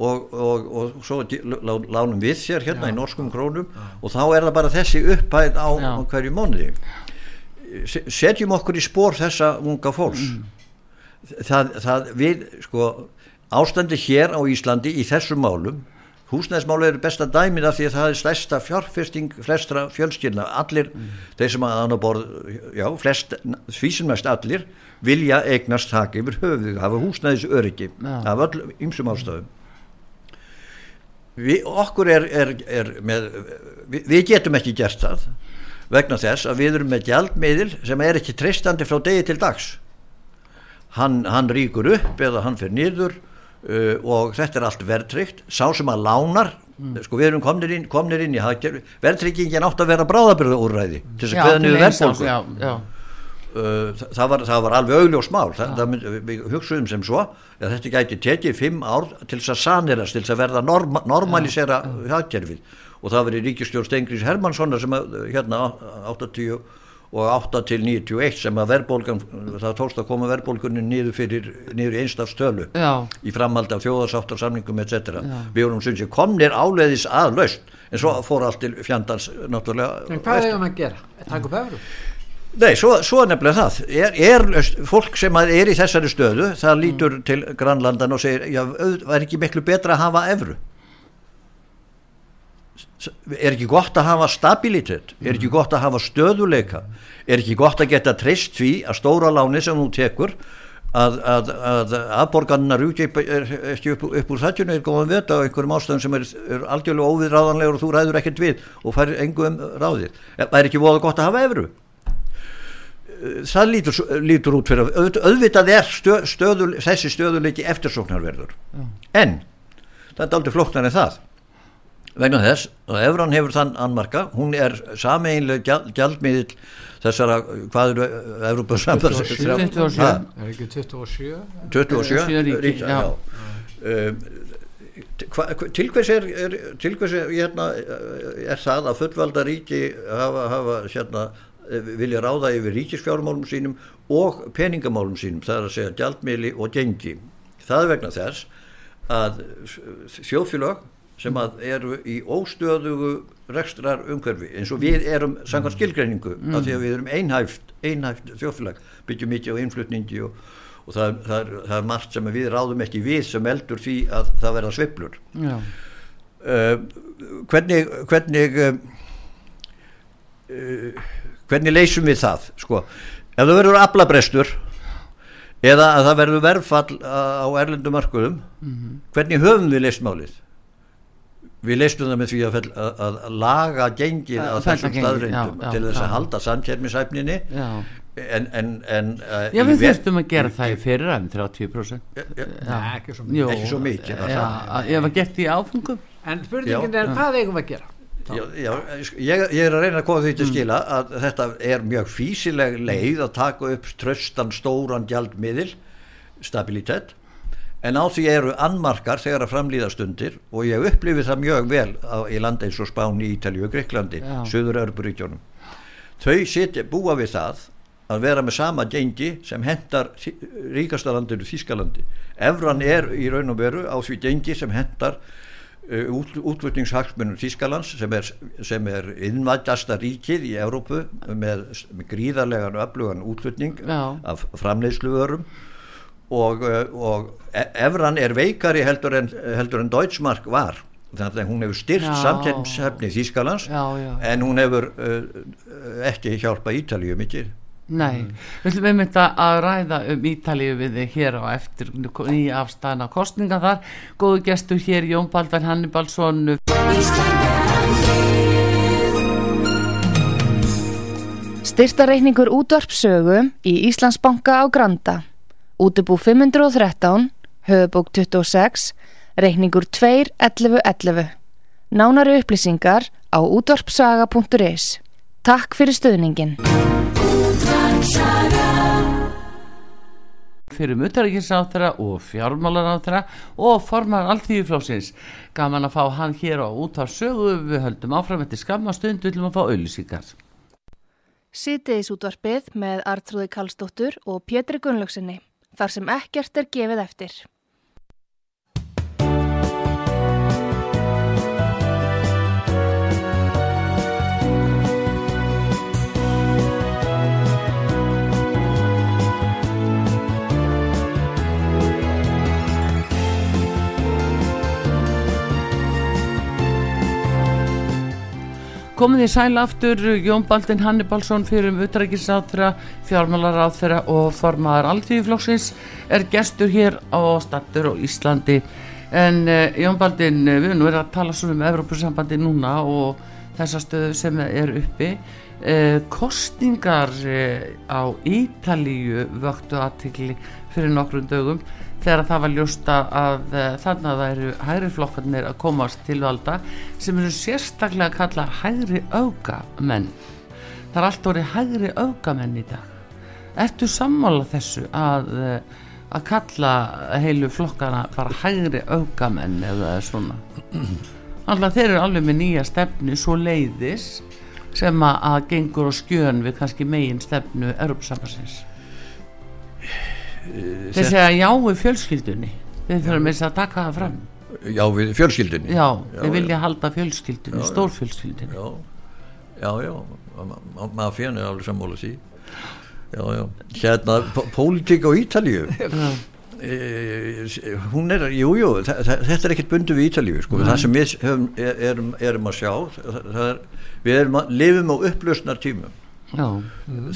og, og, og svo lánum við sér hérna í norskum krónum og þá er það bara þessi upphæð á, Já. hverju mónuði Se- setjum okkur í spór þessa unga fólks. Það, það við sko ástandi hér á Íslandi í þessum málum húsnæðismáli eru besta dæmið af því að það er stærsta fjárfesting flestra fjölskyldna. Allir, þeir sem að hann á borð já, flest, því sem mest allir vilja eignast þak yfir höfuð hafa húsnæðis öryggi Já. af öll ymsum ástöðum Vi, okkur er, er, er með, við, við getum ekki gert það vegna þess að við erum með gjaldmiðil sem er ekki treystandi frá degi til dags. Hann, hann ríkur upp eða hann fyrir niður uh, og þetta er allt verðtryggt. Sá sem að lánar sko við erum komnir inn, komnir inn í hagkerfi. Verðtryggingin átt að vera bráðabyrða úrræði til þess að já, já. Uh, það, var, það var alveg augljós mál. Það, það mynd, við hugsuðum sem svo að þetta gæti tekið fimm ár til þess að sanirast til þess að verða norma, normalisera hagkerfið og það var í ríkistjórn Stengris Hermanssonar sem að, hérna 80 og 8 til 91 sem að verðbólgan það tókst að koma verðbólgunni niður fyrir niður í einstafstölu já. í framhaldi af þjóðarsáttarsamningum etc. Við vorum sem sé komnir áleiðis að laust en svo fór allt til fjandans náttúrulega En hvað eigum við að gera? Takk upp öfru? Nei, svo, svo er nefnilega það er, er fólk sem er í þessari stöðu það lítur til grannlandan og segir já, auð- væri ekki miklu betra að hafa evru S- er ekki gott að hafa stabilitet? Er ekki gott að hafa stöðuleika er ekki gott að geta treyst því að stóra láni sem þú tekur að, að, að aðborgarnar rúti ekki upp, upp úr þattjunu er góðan veta á einhverjum ástæðum sem er, er algjörlega óviðráðanlegur og þú ræður ekkert við og fær engum ráðið. Það er ekki voða gott að hafa evru? Það lítur, lítur út fyrir að auð- auðvitað er stö, stöðul, þessi stöðuleiki eftirsóknarverður. En það er aldrei flóknar en það vegna þess að Evran hefur þann annmarka. Hún er sameinlega gjald, gjaldmiðil þessara, hvað eru Evrópusambands 27. Er ekki 27? 27 Sjö? Ríki, ríki, já. Um, hva, hva- til hvers er, er til hvers er, hérna, er það að fullvalda ríki hafa, hafa hérna, vilja ráða yfir ríkisfjármálum sínum og peningamálum sínum það er að segja gjaldmiðli og gengi? Það er vegna þess að þjóðfélag sem að eru í óstöðugu rekstrar umhverfi eins og við erum samkvæmt skilgreiningu mm. af því að við erum einhæft, einhæft þjóðfélag byggjum mikið á innflutningi og, og það, það, er, það er margt sem við ráðum ekki við sem eldur því að það verða sveiflur. Já. uh, hvernig hvernig uh, uh, hvernig leysum við það sko, ef það verður aflabrestur eða að það verður verðfall á erlendu markuðum hvernig höfum við leist málið við leistum það með því að, að, að, að laga gengið Að þessum staðreindum til þess já. að halda samkjærmishæfninni já. en, en, en uh, Já, við þurftum að gera það í fyrir um 30%. Nei, ekki svo Jú, Ekki svo mikið, ég var gert í áfengum. En spurningin er, hvað eigum við að gera? Já, já, ég, ég er að reyna að koma því til skila að þetta er mjög físileg leið að taka upp tröstan stóran gjaldmiðil stabilitet en á því eru annmarkar þegar að framlýða stundir og ég upplifi það mjög vel á, í landa eins og Spáni, Ítalíu og Greiklandi söður Örburíkjónum þau sitja, búa við það að vera með sama gengi sem hendar ríkasta landinu Þískalandi Evran er í raun og veru á því gengi sem hendar uh, út, útflutningshagsmunum Þískalands sem er, sem er innvættasta ríkið í Európu með, með gríðarlegan öflugan útflutning Já. af framleiðsluörum og, uh, og e- Evran er veikari heldur en, heldur en Deutschmark var þannig að hún hefur styrt Já. samkeppnishefni Þískalands Já, já. en hún hefur uh, ekki hjálpa Ítalíu mikið Nei, við ætlum einmitt að að ræða um Ítalíu við þig hér á eftir í afstæðna kostninga þar. Góðu gestur hér Jón Baldvin Hannibalsson. Styrtareikningur útvarpsögu í Íslandsbanka á Granda. Útubú 513, höfubók 26, reikningur 2.11.11. Nánari upplýsingar á útvarpsaga.is. Takk fyrir stöðningin. fyrir mutaríkisáþra og fjármálaráþra og formar alltíðuflóksins. Gaman að fá hann hér á út af sögu við höldum áfram eftir skamma stund við viljum að fá auðlýsingar. Sýtiðis útvarpið með Artrúði Kallstóttur og Pétri Gunnlaugsinni. Þar sem ekkert er gefið eftir. Komið í sæla aftur Jón Baldin Hannibalsson fyrir um utrækisáþra, fjármálaráþra og formaðar alltíðuflóksins er gestur hér á stattur og Íslandi. En uh, Jón Baldin, eh, við erum verið að tala svona um Evrópusambandi núna og þessa stöðu sem er uppi. Uh, kostningar uh, á Ítalíu vöktu aðtikli fyrir nokkrum dögum þegar það var ljósta að að það eru hægri flokkarnir að komast til valda sem eru sérstaklega að kalla hægri augamenn það er allt orðið hægri augamenn í dag. Ertu sammála þessu að uh, að kalla heilu flokkana bara hægri augamenn eða svona? Alltaf þeir eru alveg með nýja stefnu svo leiðis sem að, gengur og skjön við kannski megin stefnu Europasambasins þeir segja já við fjölskyldunni. Þeir þurfum þess að taka það fram. Já, við fjölskyldunni. Já, Já, þeir vilja já. halda fjölskyldunni, stórfjölskyldunni. Já, já, já. Ma- ma- er alveg sammála því. Já, já. Hérna, pólitík á Ítalíu. Já. e, hún er, jú, jú þetta er ekkert bundu við Ítalíu sko. það sem við höfum, er, erum, erum að sjá það, það er, við erum að lifum á upplösnar tímum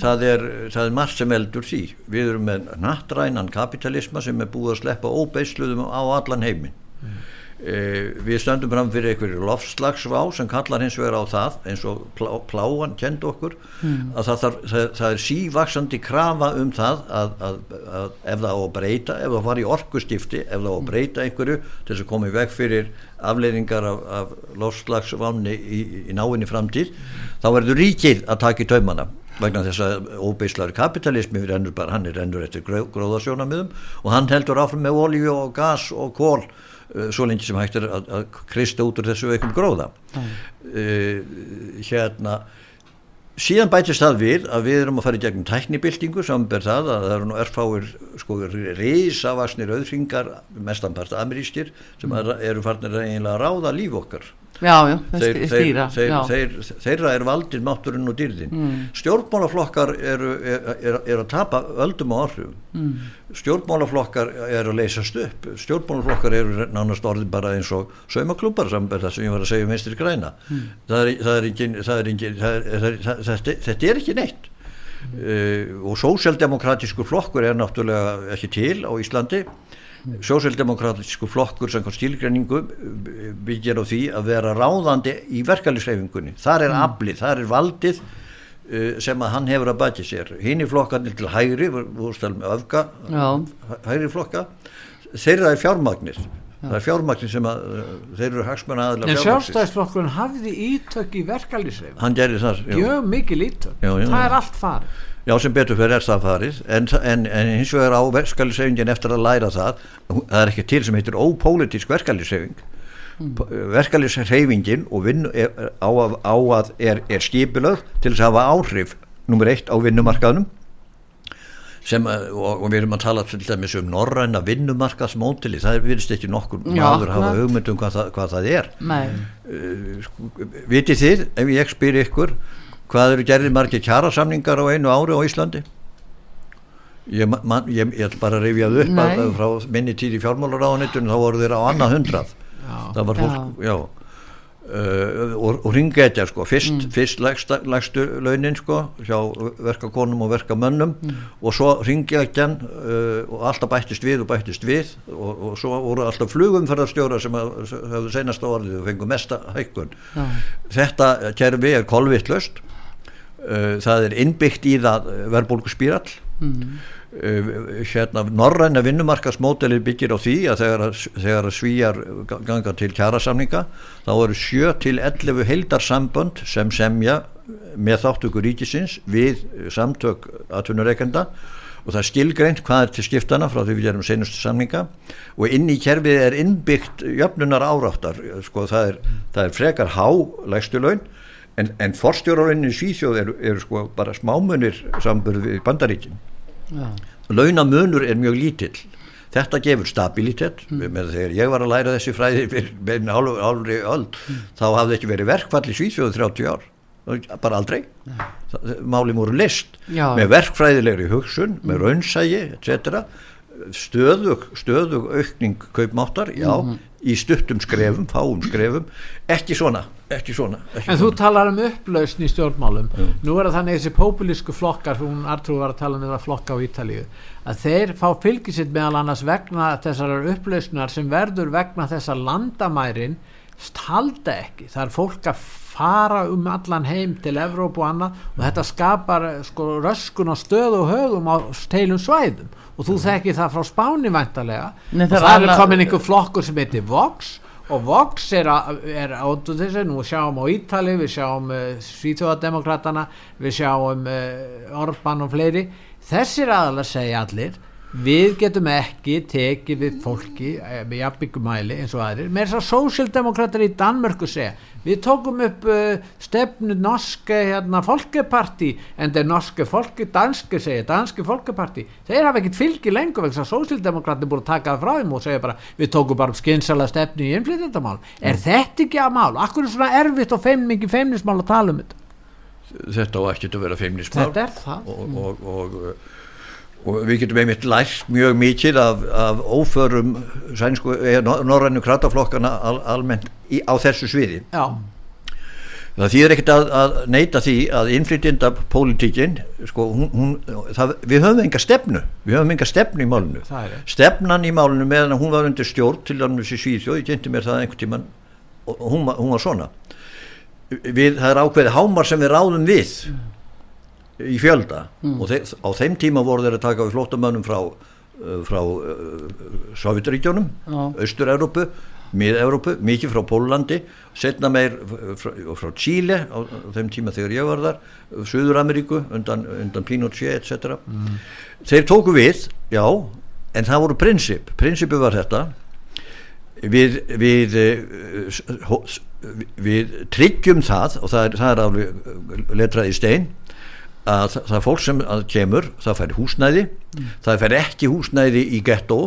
það er, það er margt sem eldur því. Við erum með nattrænan kapitalisma sem er búið að sleppa óbeisluðum á allan heiminn. Eh, við stöndum fram fyrir einhverju lofslagsvá sem kallar hins vegar á það eins og plá, pláan kend okkur að það, þarf, það, það er sívaksandi krafa um það að, að, að ef það á að breyta, ef það var í orkustifti ef það á að breyta einhverju til þess að koma í veg fyrir afleiðingar af, af lofslagsváni í, í náinni framtíð þá verður ríkið að taka í taumana vegna þess að óbeislari kapitalismi bara, hann er rennur eftir gró, gróðasjónamiðum og hann heldur áfram með olíu og gas og kól svo lengi sem hægt er að, að krista út úr þessu einhvern gróða. Uh, hérna síðan bætist það við að við erum að fara í gegnum tæknibildingu sem ber það að það eru nú erfáir sko risavaksnir auðringar mestanpart amerískir sem mm. eru farnir að eiginlega ráða líf okkar já, já þeir, stýra þeir, já. þeir, þeirra er valdið mátturinn og dýrðin. Stjórnmálaflokkar eru er, er, er að tapa öldum og áhrifum. Mm. stjórnmálaflokkar er að leysast upp. Stjórnmálaflokkar eru nánast orðin bara eins og saumaklúpar sem ég var að segja um vinstri græna. Það er, það engin, það engin það það, þetta, þetta er ekki neitt. Uh, og sósjaldemokratísku flokkur er náttúrulega ekki til á Íslandi sósjaldemokratísku flokkur sem stílgreiningu byggir á því að vera ráðandi í verkefliðsreifingunni þar er aflið, þar er valdið uh, sem að hann hefur að bæti sér. Hinn í flokkarnir til hægri öfga, Já. hægri flokka þeirra er fjármagnir það er fjármagnir sem að uh, þeir eru hagsmenn aðla en sjálfstæðisflokkurinn hafði ítök í verkalýsreif hann gerir það já. mjög mikil ítök, Já, já, það er allt farið Já, sem betur fyrir er það farið en, en, en hins vegar á verkefliðsefingin eftir að læra það, það er ekki til sem heitir ópólitísk verkefliðsefing mm. verkefliðsefingin og vinn er, á að, á að er, er skipilöð til þess að hafa áhrif nummer eitt á vinnumarkaðnum sem, að- og, og við erum að tala til dæmis um norræna vinnumarkaðsmótili það virðist ekki nokkur maður hafa akkurat. hugmynd um hvað það, hvað það er Nei, vitið þið, ef ég spyr ykkur hvað eru gerðið margir kjarasamningar á einu ári á Íslandi? Ég, man, ég, ég ætla bara að rifjað upp Nei. að, frá minni tíð í fjármálaráðunitunum þá voru þeir á annað hundrað. Það var fólk, já, Uh, og, og ringetja sko fyrst, fyrst lægsta, lægstu launin sko hjá verkakonum og verkamönnum. Og svo ringetjan uh, og alltaf bættist við og bættist við. Og, og svo voru alltaf flugumferðarstjóra sem sem höfðu seinasta orðið og fengu mesta hækkun. Já, þetta kerfi er kolvittlöst uh, það er innbyggt í það verbulguspírall mm, uh, hérna norræna vinnumarkasmódelið byggir á því að þegar, þegar svíjar ganga til kjarasamninga þá eru 7 til 11 heildarsambönd sem semja með þáttöku ríkisins við samtök atvinnureikenda og það er skilgreint hvað er til skiptana frá því við gerum senustu samninga. Og inn í kerfið er innbyggt jöfnunar áráttar sko það er, það er frekar há lægstu laun en, en forstjóraraunin í Svíþjóð eru, eru sko bara smámunir samburð við bandaríkin. Já, launamunur er mjög lítill. Þetta gefur stabilitet með þegar ég var að læra þessi fræði með hálfri öll þá hafði ekki verið verkfall í Svíþjóðu 30 ár. Bara aldrei. Það- málin voru list Já. með verkfræðilegri hugsun, með raunsægi etc stöðug, stöðug aukning kaupmáttar, já í stuttum skrefum, fáum skrefum. Ekki svona, ekki svona ekki En þú svona. talar um upplausn í stjórnmálum. Nú er það þannig þessi populísku flokkar hún Artrúð var að tala um þetta flokka á Ítalíu að þeir fá fylgisitt meðal annars vegna þessar upplausnar sem verður vegna þessa landamærin halda ekki, það er fólk að fara um allan heim til Evrópu og annað. Og þetta skapar eh, sko, röskun á stöð og högum á teilum svæðum. Og þú þekki það frá Spáni væntalega Nei, og það er annað- komin einhver flokkur sem heitir Vox. Og Vox er, er áttu þessu, nú sjáum á Ítali við sjáum uh, Svíþjóðademokratana við sjáum uh, Orban og fleiri. Þessir aðalega segja allir við getum ekki tekið við fólki eh, með jafnbyggumæli eins og aðrir. Með þess að sósildemokrater í Danmörku segja við tókum upp uh, stefnu norske hérna, folkeparti en það norske folke, danske segja danske folkeparti, þeir hafa ekkit fylgi lengur vegna að sósildemokrater búið að taka það frá þeim og segja bara, við tókum bara skynsala stefnu í innflytjandamál, er þetta ekki að mál, akkur er svona erfitt og feim, mikið feimnismál að tala um þetta? Þetta á ekki að vera feimnismál. Þetta er það. Og, og, og, og við getum einmitt lært mjög mikið af, af óförum sænsku, eða nor- norrænu krataflokkana al, almennt í, á þessu sviði. Já, það þýðir ekkert að, að neyta því að innflytjenda pólitíkin sko, hún, hún, það, við höfum enga stefnu við höfum enga stefnu í það stefnan í málinu meðan hún var undir stjórn til dæmis í Svíþjóð, ég kynnti mér það einhvern tíman og hún, hún var svona. Við, það er ákveðið hámar sem við ráðum við í fjölda. Og þeir, á þeim tíma voru þeir að taka við flóttamönnum frá, uh, frá uh, Sovjetaríkjónum Já. Austur-Európu, Mið-Európu mikið frá Pólandi, setna meir frá, frá Chile á, á þeim tíma þegar ég var þar, Suður-Ameríku undan, undan Pinochet etc þeir tóku við, já en það voru prinsip, prinsipu var þetta við við, eh, hó- s- við tryggjum það og það er, það er alveg letrað í stein að það, það fólk sem kemur það fær húsnæði, það fær ekki húsnæði í gettó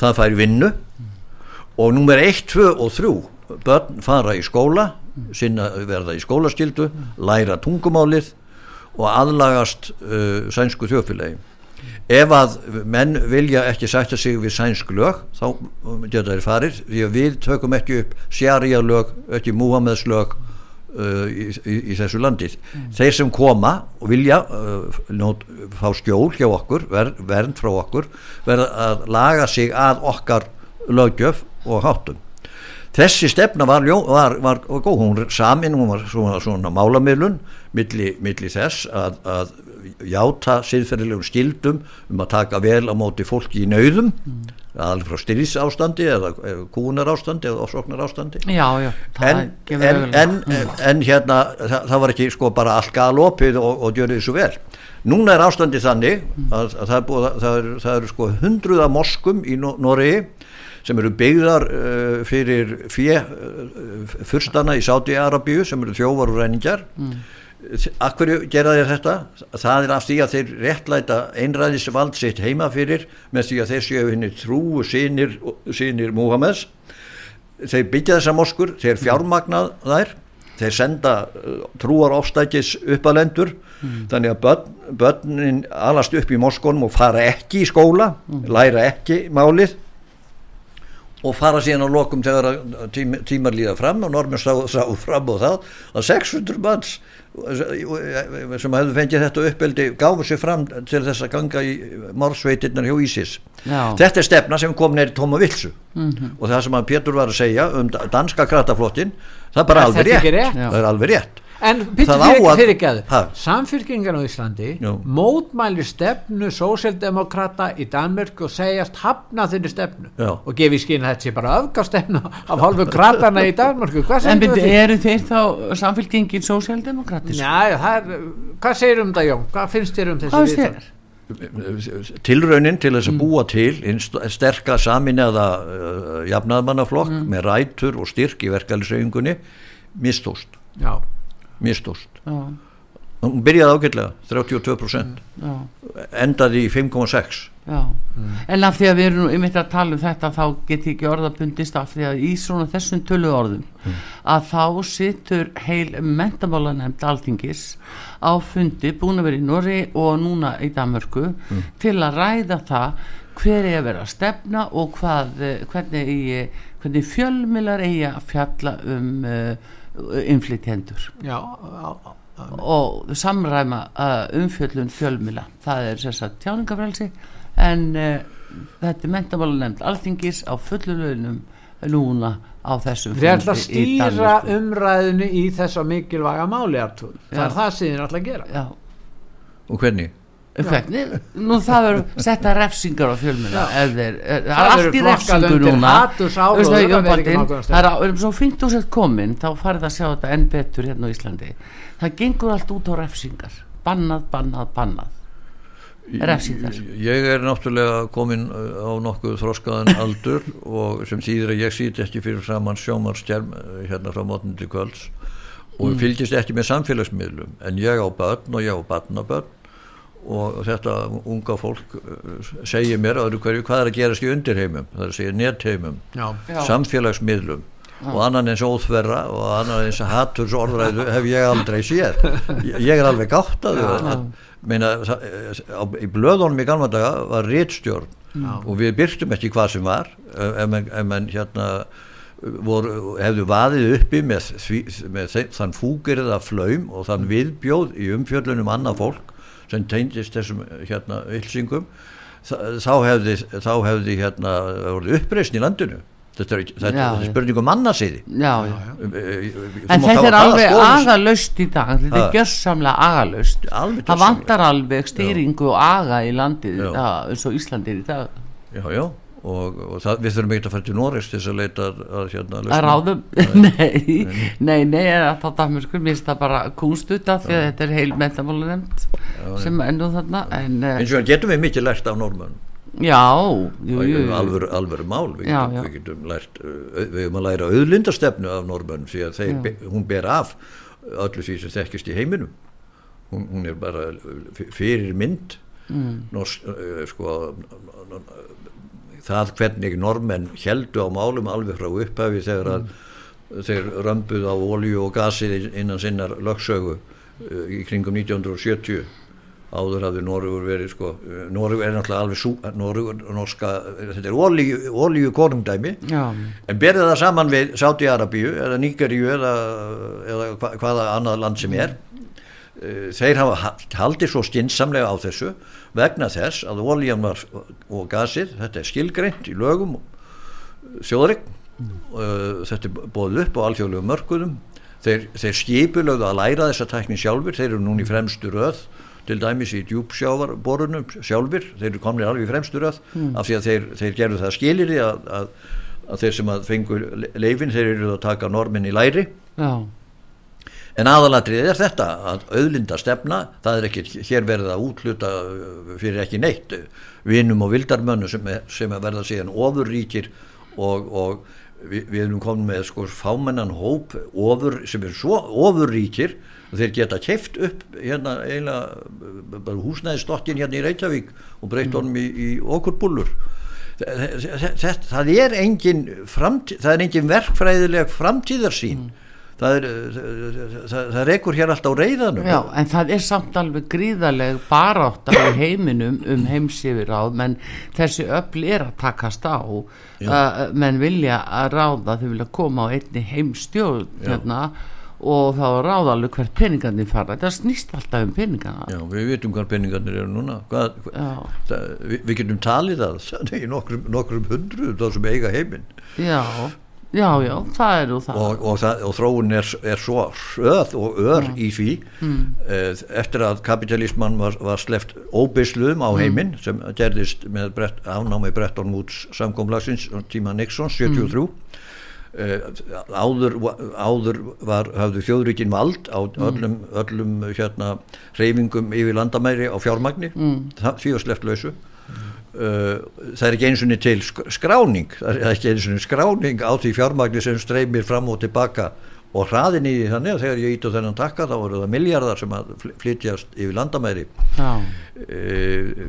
það fær vinnu og nummer 1, 2 og 3 börn fara í skóla sinna verða í skólaskildu læra tungumálið og aðlagast uh, sænsku þjófélagi ef að menn vilja ekki sætta sig við sænsk lög þá geta þeir farir því að við tökum ekki upp sjarja lög, ekki Múhameðs lög í, í, í þessu landið þeir sem koma og vilja uh, nót, fá skjól hjá okkur ver, vernd frá okkur verða að laga sig að okkar löggjöf og háttum. Þessi stefna var, var, var, var góð, hún er samin, hún var svona, svona málamiðlun milli, milli þess að, að játa siðferðilegum skildum um að taka vel á móti fólki í nauðum. mm. Alveg frá styrðisástandi eða, eða kúnarástandi eða ofsóknarástandi. Já, já það en, en, en, en, hérna það, það var ekki sko bara allt galopið og, og gjörði þessu vel. Núna er ástandi þannig að, að það, er búið, að- það, er, það eru sko hundruða moskum í Nor- Noregi sem eru byggðar uh, fyrir fjö uh, fyrstana í Sáti-Arabíu sem eru þjóvar og ræningjar Akkur gera þeir þetta? Það er af því að þeir réttlæta einræðisvald sitt heima fyrir með því að þeir séu henni trúu sínir, sínir Múhameðs. Þeir byggja þessa moskur, þeir fjármagnað þær, þeir senda uh, trúar ofstækis uppalendur mm. þannig að börn, börnin alast upp í moskonum og fara ekki í skóla, mm. læra ekki málið og fara síðan á lokum þegar tím, tímar líða fram og normin sá, sá fram á það að 600 manns sem hefðu fengið þetta uppeldi gáðu sér fram til þess að ganga í morsveitirnar hjá Ísis Já. þetta er stefna sem kom neyri tóma vilsu mm -hmm. og það sem að Pétur var að segja um danska krataflottin það er bara alveg rétt. rétt það er alveg rétt En fyrir, fyrir ekki að samfyrkingan á Íslandi Jú. mótmæli stefnu sósildemokrata í Danmörk og segjast hafna þinni stefnu Já. og gefi skinn að þetta sé bara öfgastefnu af hálfu kratana í Danmörk En eru þeir þá samfyrkingin sósildemokratisk? Já, hvað segir um það Jón? Hvað finnst þér um þessu viðtal? tilraunin til þess að mm. búa til sterka saminniða uh, jafnaðmannaflokk mm. með rætur og styrk í verkefælisauðingunni mistóst já mistóst hún byrjaði ágætlega 32% Já. endaði í 5,6 mm. en af því að við erum einmitt að tala um þetta þá get ég ekki orðabundist af því að í svona þessum tölu orðum mm. að þá sittur heil mentamála nefnd alþingis á fundi búin að vera í Norri og núna í Danmörku mm. til að ræða það hver er að vera að stefna og hvað, hvernig, hvernig fjölmilar eigi að fjalla um uh, innflytjendur. Og samræma uh, umfjöllun fjölmila það er sérstaklega tjáningafrælsi en uh, þetta er mentamála nefnd alþingis á fullulunum núna á þessum Við ætlum að stýra umræðinu í þessa mikilvæga máli það er það sem þið ætlum að gera. Já. og hvernig? Hvernig? Nú það verður setta refsingar á fjölmjöla það er allt í refsingu núna. það er svo fint og sett komin þá farið að sjá þetta enn betur hérna á Íslandi. Það gengur allt út á refsingar. Bannað, bannað, bannað. Refsingar. Ég er náttúrulega komin uh, á nokkuð þróskaðan aldur og sem þýðir að ég sýt ekki fyrir saman sjómarstjærm uh, hérna frá mótnandi kvölds og mm. fylgist ekki með samfélagsmiðlum. En ég á börn og ég á barnabörn og þetta unga fólk uh, segir mér öðru hverju hvað er að gerast í undirheimum? Það er að segja nettheimum samfélagsmiðlum Já. og annan eins óþverra og annan eins hatturs orðræðu hef ég aldrei séð. Ég er alveg gátt að það meina í blöðunum í gamla daga var réttstjórn og við byrstum ekki hvað sem var ef mann hérna voru, hefðu vaðið uppi með, því, með þann fúgerða flöym og þann viðbjóð í umfjöldunum annað fólk sem teindist þessum hérna ylsingum þá hefði, þá hefði hérna uppreysn í landinu. Þetta er, þetta já, er spurningum mannasiði. En þetta er alveg agalust í dag. Þetta er gjörsamlega agalust. Það vantar alveg stýringu og aga í landið eins og Íslandir í dag. Já já og, og það, við þurfum ekki að fara til Norris til þess að leita að, að hérna að ráðum, nei, nei, nei. Þá dæmur sko, mér finnst það bara kunstuta því að þetta er heil metamálu nefnd sem ennú þarna en, eh, eins og getum við mikið lært af normunum Já, jú, jú. Alvöru, alvöru mál við já, já. Við getum lært við höfum að læra auðlindastefnu af normunum því að þeir, hún ber af öllu því sem þekkist í heiminum. Hún, hún er bara fyrir mynd mm. norsk, sko það hvernig normenn heldu á málum alveg frá upphafi þegar að þeir römbuð á olju og gasi innan sinnar lögsögu uh, í kringum 1970 áður hafði Norrögur verið sko, Norrögur er náttúrulega alveg sú, Norrögur, norska, þetta er olju, olju konungdæmi Já. en berða það saman við Sáti-Arabíu eða Níkeríu eða, eða hva, hvaða annað land sem er þeir hafa haldið svo skinsamlega á þessu vegna þess að oljan var og gasið, þetta er skilgreint í lögum þjóðrygg mm. uh, þetta er bóð upp á alþjóðlegu mörgudum þeir, þeir skipulögðu að læra þessa tækni sjálfur, þeir eru núni fremstu röð til dæmis í djúpsjávarborunum sjálfur, þeir eru komin alveg fremstu röð mm. af því að þeir, þeir gerðu það skilir að, að, að þeir sem að fengu leifin, þeir eru að taka normin í læri. Já En aðalatrið er þetta að auðlinda stefna, það er ekki hér verið að útluta uh, fyrir ekki neitt vinum og vildarmönnu sem, sem er verða síðan ofurríkir og, og við, við erum komin með sko fámennan hóp ofur, sem er svo ofurríkir og þeir geta keft upp hérna eiginlega húsnæðistokkin hérna í Reykjavík og breytt honum í, í okkur bullur það, það það er engin verkfræðileg framtíðarsýn mm. Það er það, það rekur hér alltaf á reyðanum Já, en það er samt alveg gríðaleg barátt á heiminum um heimsifir áð, menn þessi öll er að takast á. Uh, menn vilja að ráða þau vilja koma á einni heimstjórn hérna og þá ráða alveg hvert peningarnir fara. Það snýst alltaf um peningarna Já, við vitum hvað peningarnir eru núna. Hvað, það, við, við getum talið það í nokkrum, nokkrum hundru þá sem eiga heiminn. Já, já, já, það eru það og, og, það, og þróun er, er svo öð og ör já. í því mm. eftir að kapitalisman var, var sleft óbysluðum á heiminn mm. sem gerðist með brett, afnámi Bretton Woods samkomlagsins tíma Nixon 73 mm. Uh, áður, áður var, hafðu þjóðríkin vald á mm. öllum, öllum hérna reyfingum yfir landamæri á fjármagni mm. því var sleppt lausu mm. Það er ekki eins og niður til skráning það er ekki eins og niður skráning á því fjármagni sem streymir fram og tilbaka og hraðin í þannig að þegar ég ít á þennan takka þá voru það miljardar sem að flytjast yfir landamæri. E,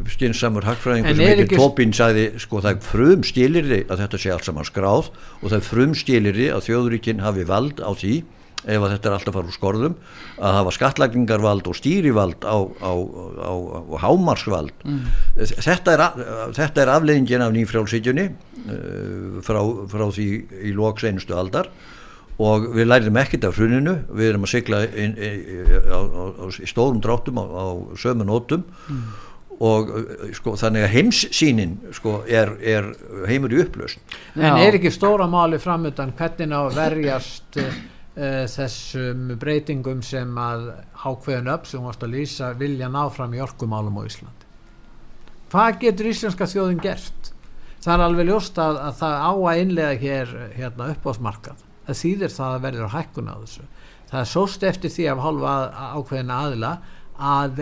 skinsamur hagfræðingur sem heitir Tobin sagði sko það er frum stílirði að þetta sé allt saman skráð og það er frum stílirði að þjóðríkinn hafi vald á því ef að þetta er alltaf farið úr skorðum að hafa skattlagningarvald og stýrivald á, á, á, á hámarsvald mm. þetta, er, þetta er afleggingin af nýfrjálfsíkjunni uh, frá, frá því í loks einustu aldar. Og við læriðum ekkert af hruninu. Við erum að sigla inn, í stórum dráttum á, á sömu nótum. Mm. og sko, þannig að heimssýnin sko, er, er heimur í upplöst En er ekki stóra máli framöndan hvernig á verjast uh, þessum breytingum sem að ákveðin upp sem varst að lýsa vilja ná fram í orkumálum á Ísland hvað getur íslenska þjóðin gert? Það er alveg ljóst að, að það á að innlega hér hérna, uppásmarkað það þýðir það að verður hækkun á þessu. Það er sóst eftir því af hálfa ákveðina aðila að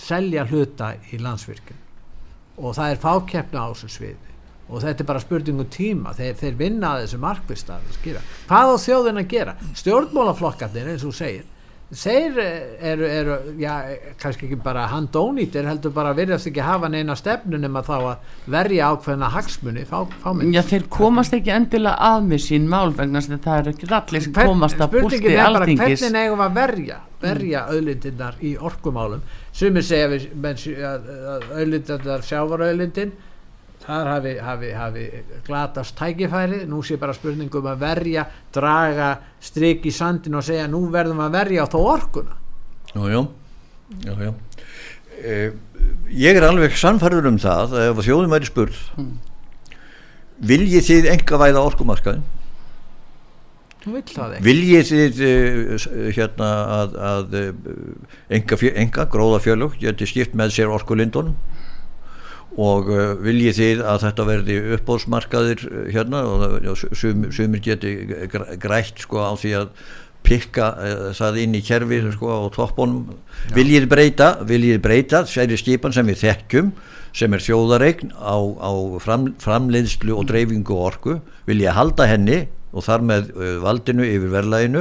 selja hluta í landsvirkjum og það er fákeppna á þessu sviði og þetta er bara spurningum tíma. Þeir, þeir vinna að þessu markvist að hvað á þjóðin að gera? Stjórnmálaflokkarnir eins og segir þeir eru, eru já, kannski ekki bara handónýtir heldur bara virðast ekki hafa neina stefnunum að þá að verja ákveðna hagsmunni fá, Já þeir komast ekki endilega að með sín mál vegna það er ekki allir sem komast að bústi aldingis Hvernig eigum að verja verja auðlindirnar í orkumálum? Sem er segja að auðlindirnar sjávar auðlindin þar hafi, hafi, hafi glatast tækifæri, nú sé bara spurningum að verja, draga stryk í sandin og segja nú verðum að verja á þá orkuna. Jájá já, já. eh, Ég er alveg sannfærður um það að ef þjóðum væri spurð mm. viljið þið enga væða orkumarkaðin viljið þið uh, hérna að, að enga, enga gróða fjölug geti skipt með sér orkulindunum og uh, viljið þið að þetta verði uppbóðsmarkaðir uh, hérna? Og sum, sumir geti grætt sko á því að pikka uh, það inn í kerfi sko á toppunum. Viljið breyta, viljið breyta særi skipan sem við þekkjum sem er þjóðaregn á, á fram, framleiðslu og dreifingu og orku? Viljið halda henni og þar með valdinu yfir verðlæginu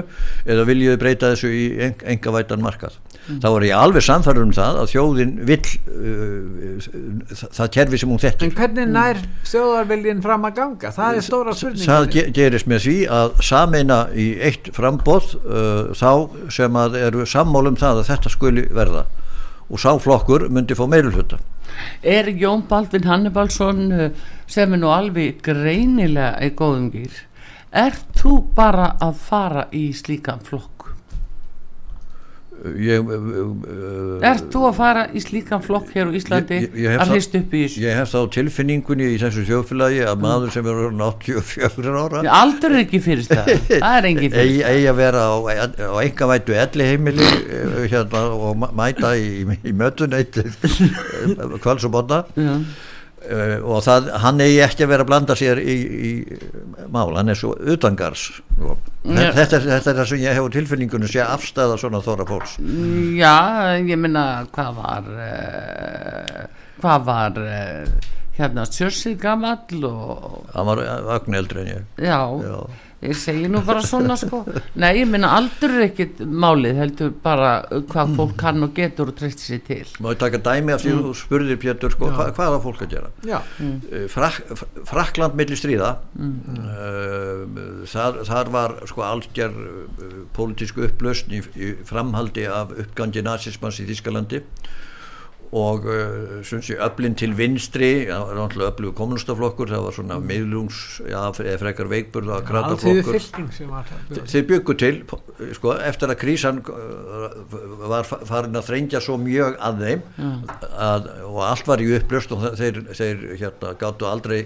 eða viljuðu breyta þessu í enga vætan markað. Mm. Þá er ég alveg samfærður um það að þjóðin vill uh, það kerfi sem hún þetta. En hvernig nær þjóðarviljin fram að ganga? Það er stóra spurning. Það gerist með því að sameina í eitt frambóð uh, þá sem að eru sammálum það að þetta skuli verða og sáflokkur myndi fá meirulhutta. Er Jón Baldvin Hannibalsson uh, sem er nú alveg greinilega í góðum gýr Er þú bara að fara í slíkan flokk? Ég, uh, er þú að fara í slíkan flokk hér á Íslandi ég, ég að hlýst upp í þessu? Ég hef þá tilfinningunni í þessu þjóðfélagi að maður sem er 84 ára Aldur er ekki fyrir stað, það er engin fyrir stað. Egi að vera á, á enga vætu elli heimili hérna, og mæta í, í mötun eitt kvals og Uh, og það, hann eigi ekki að vera að blanda sér í, í mál, hann er svo utangars ja. þetta, þetta er það sem ég hefur tilfinningunum sé afstæða svona þóra fólks Já, ég minna hvað var uh, hvað var uh, hérna Sjörsið gammal og hann var vagn eldri en ég Já, Já. Ég segi nú bara svona sko. Nei, ég minna aldur er ekkit málið heldur bara hvað fólk kann og getur og treystir sér til. Má ég taka dæmi af því mm. þú spurðir Pétur sko, hva, hvað er fólk að gera? Já, Eh, Frak, Frakland milli stríða. Mm. þar, þar var sko algjör uh, pólitísku upplausn í, í framhaldi af uppgangi nazismans í Þískalandi og uh, öflin til vinstri öflugu kommunistaflokkur það var svona miðlungs eða frekar veikburða krataflokkur þeir byggu til sko, eftir að krísan uh, var fa- farin að þrengja svo mjög að þeim að, og allt var í upplöst og þeir, þeir hérna, gáttu aldrei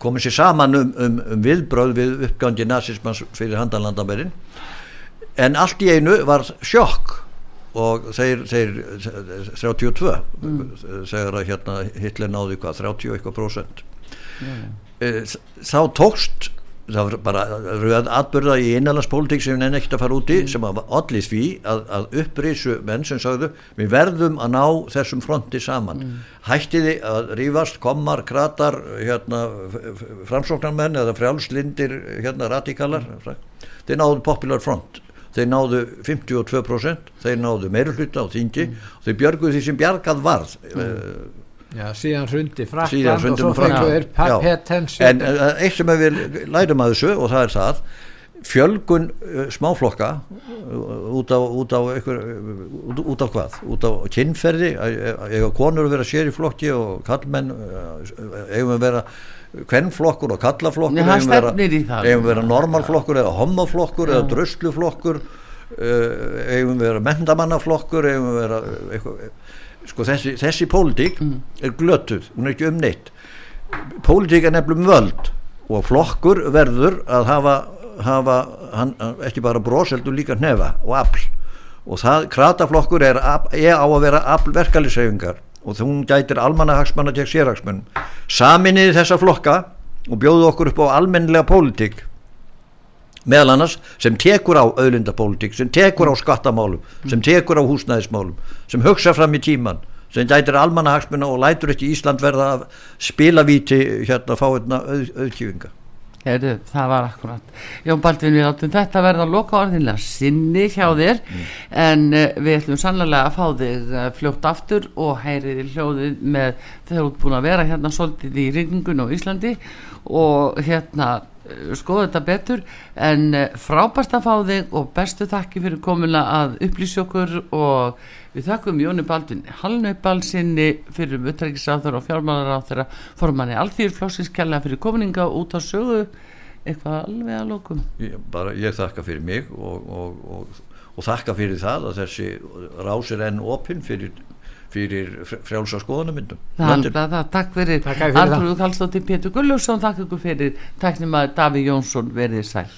komið sér saman um, um, um viðbröð við uppgangi nazismans fyrir handanlandamærin en allt í einu var sjokk og þeir, þeir 32 þegar að hérna Hitler náði hvað 30 og eitthvað prósent. Eh, þá tókst það var bara röð atbyrða í innanlandspólitík sem við nenni ekkert að fara út í sem að allir því að, að upprisu menn sem sagðu við verðum að ná þessum fronti saman. Hættiði að rífast, kommar, kratar hérna, framsóknarmenn eða frjálslindir hérna radikalar þeir náðu popular front þeir náðu 52% þeir náðu meirulhluta á þingi og þeir björguðu því sem bjargað varð mm. já, síðan hrundi Frakland og svo við Frakkland. fengu þeir Já. petensju en uh, eitt sem við lærum að þessu og það er það fjölgun uh, smáflokka uh, út á, út á einhver, út, á hvað? Út á kynferði eiga konur að vera sér í flokki og kallmenn uh, eigum að vera kvennflokkur og kallaflokkur það eigum að vera- vera normalflokkur eða homoflokkur eða drösluflokkur uh, eigum að vera mendamannaflokkur eigum að vera eitthvað, sko þessi, þessi pólitík er glötuð, hún er ekki um neitt. Pólitík er nefnilega um völd og flokkur verður að hafa, hafa hann, ekki bara bros heldur líka hnefa og afl og það, krataflokkur er, er á að vera afl verkaliseyfingar og hún gætir almannahagsmanna til sérhagsmenn saminniði þessa flokka og bjóðu okkur upp á almennilega pólitík meðal annars sem tekur á auðlindapólitík, sem tekur á skattamálum sem tekur á húsnæðismálum sem hugsa fram í tíman sem gætir almannahagsmunna og lætur ekki Ísland verða að spilavíti hérna að fá auðkjöfinga Heyrðu, það var akkurat Jón Baldvin, við áttum þetta að verða að loka orðinlega sinni hjá þér en uh, við ætlum sannlega að fá þig uh, fljótt aftur og heyrið í hljóðið með þegar þú ert búin að vera hérna svolítið í rigningun á Íslandi og hérna skoða þetta betur. En uh, frábært að fá þig og bestu þakki fyrir komuna að upplýsa okkur. Og við þakkum Jóni Baldvin Hallnaubalsinni fyrir utrækisáþur og fjármálaráþur formanni alþýrflóksins kærlega fyrir kominninga út á sögu. Eitthvað alveg að lókum ég, bara, ég þakka fyrir mig og, og, og, og þakka fyrir það að þessi rás er enn opinn fyrir, fyrir frjálsa skoðanamyndum takk fyrir Takk fyrir. Artrúðu Kallstóttir Pétur Gulljófsson, takk ykkur fyrir tæknum að Daví Jónsson. Verið sæl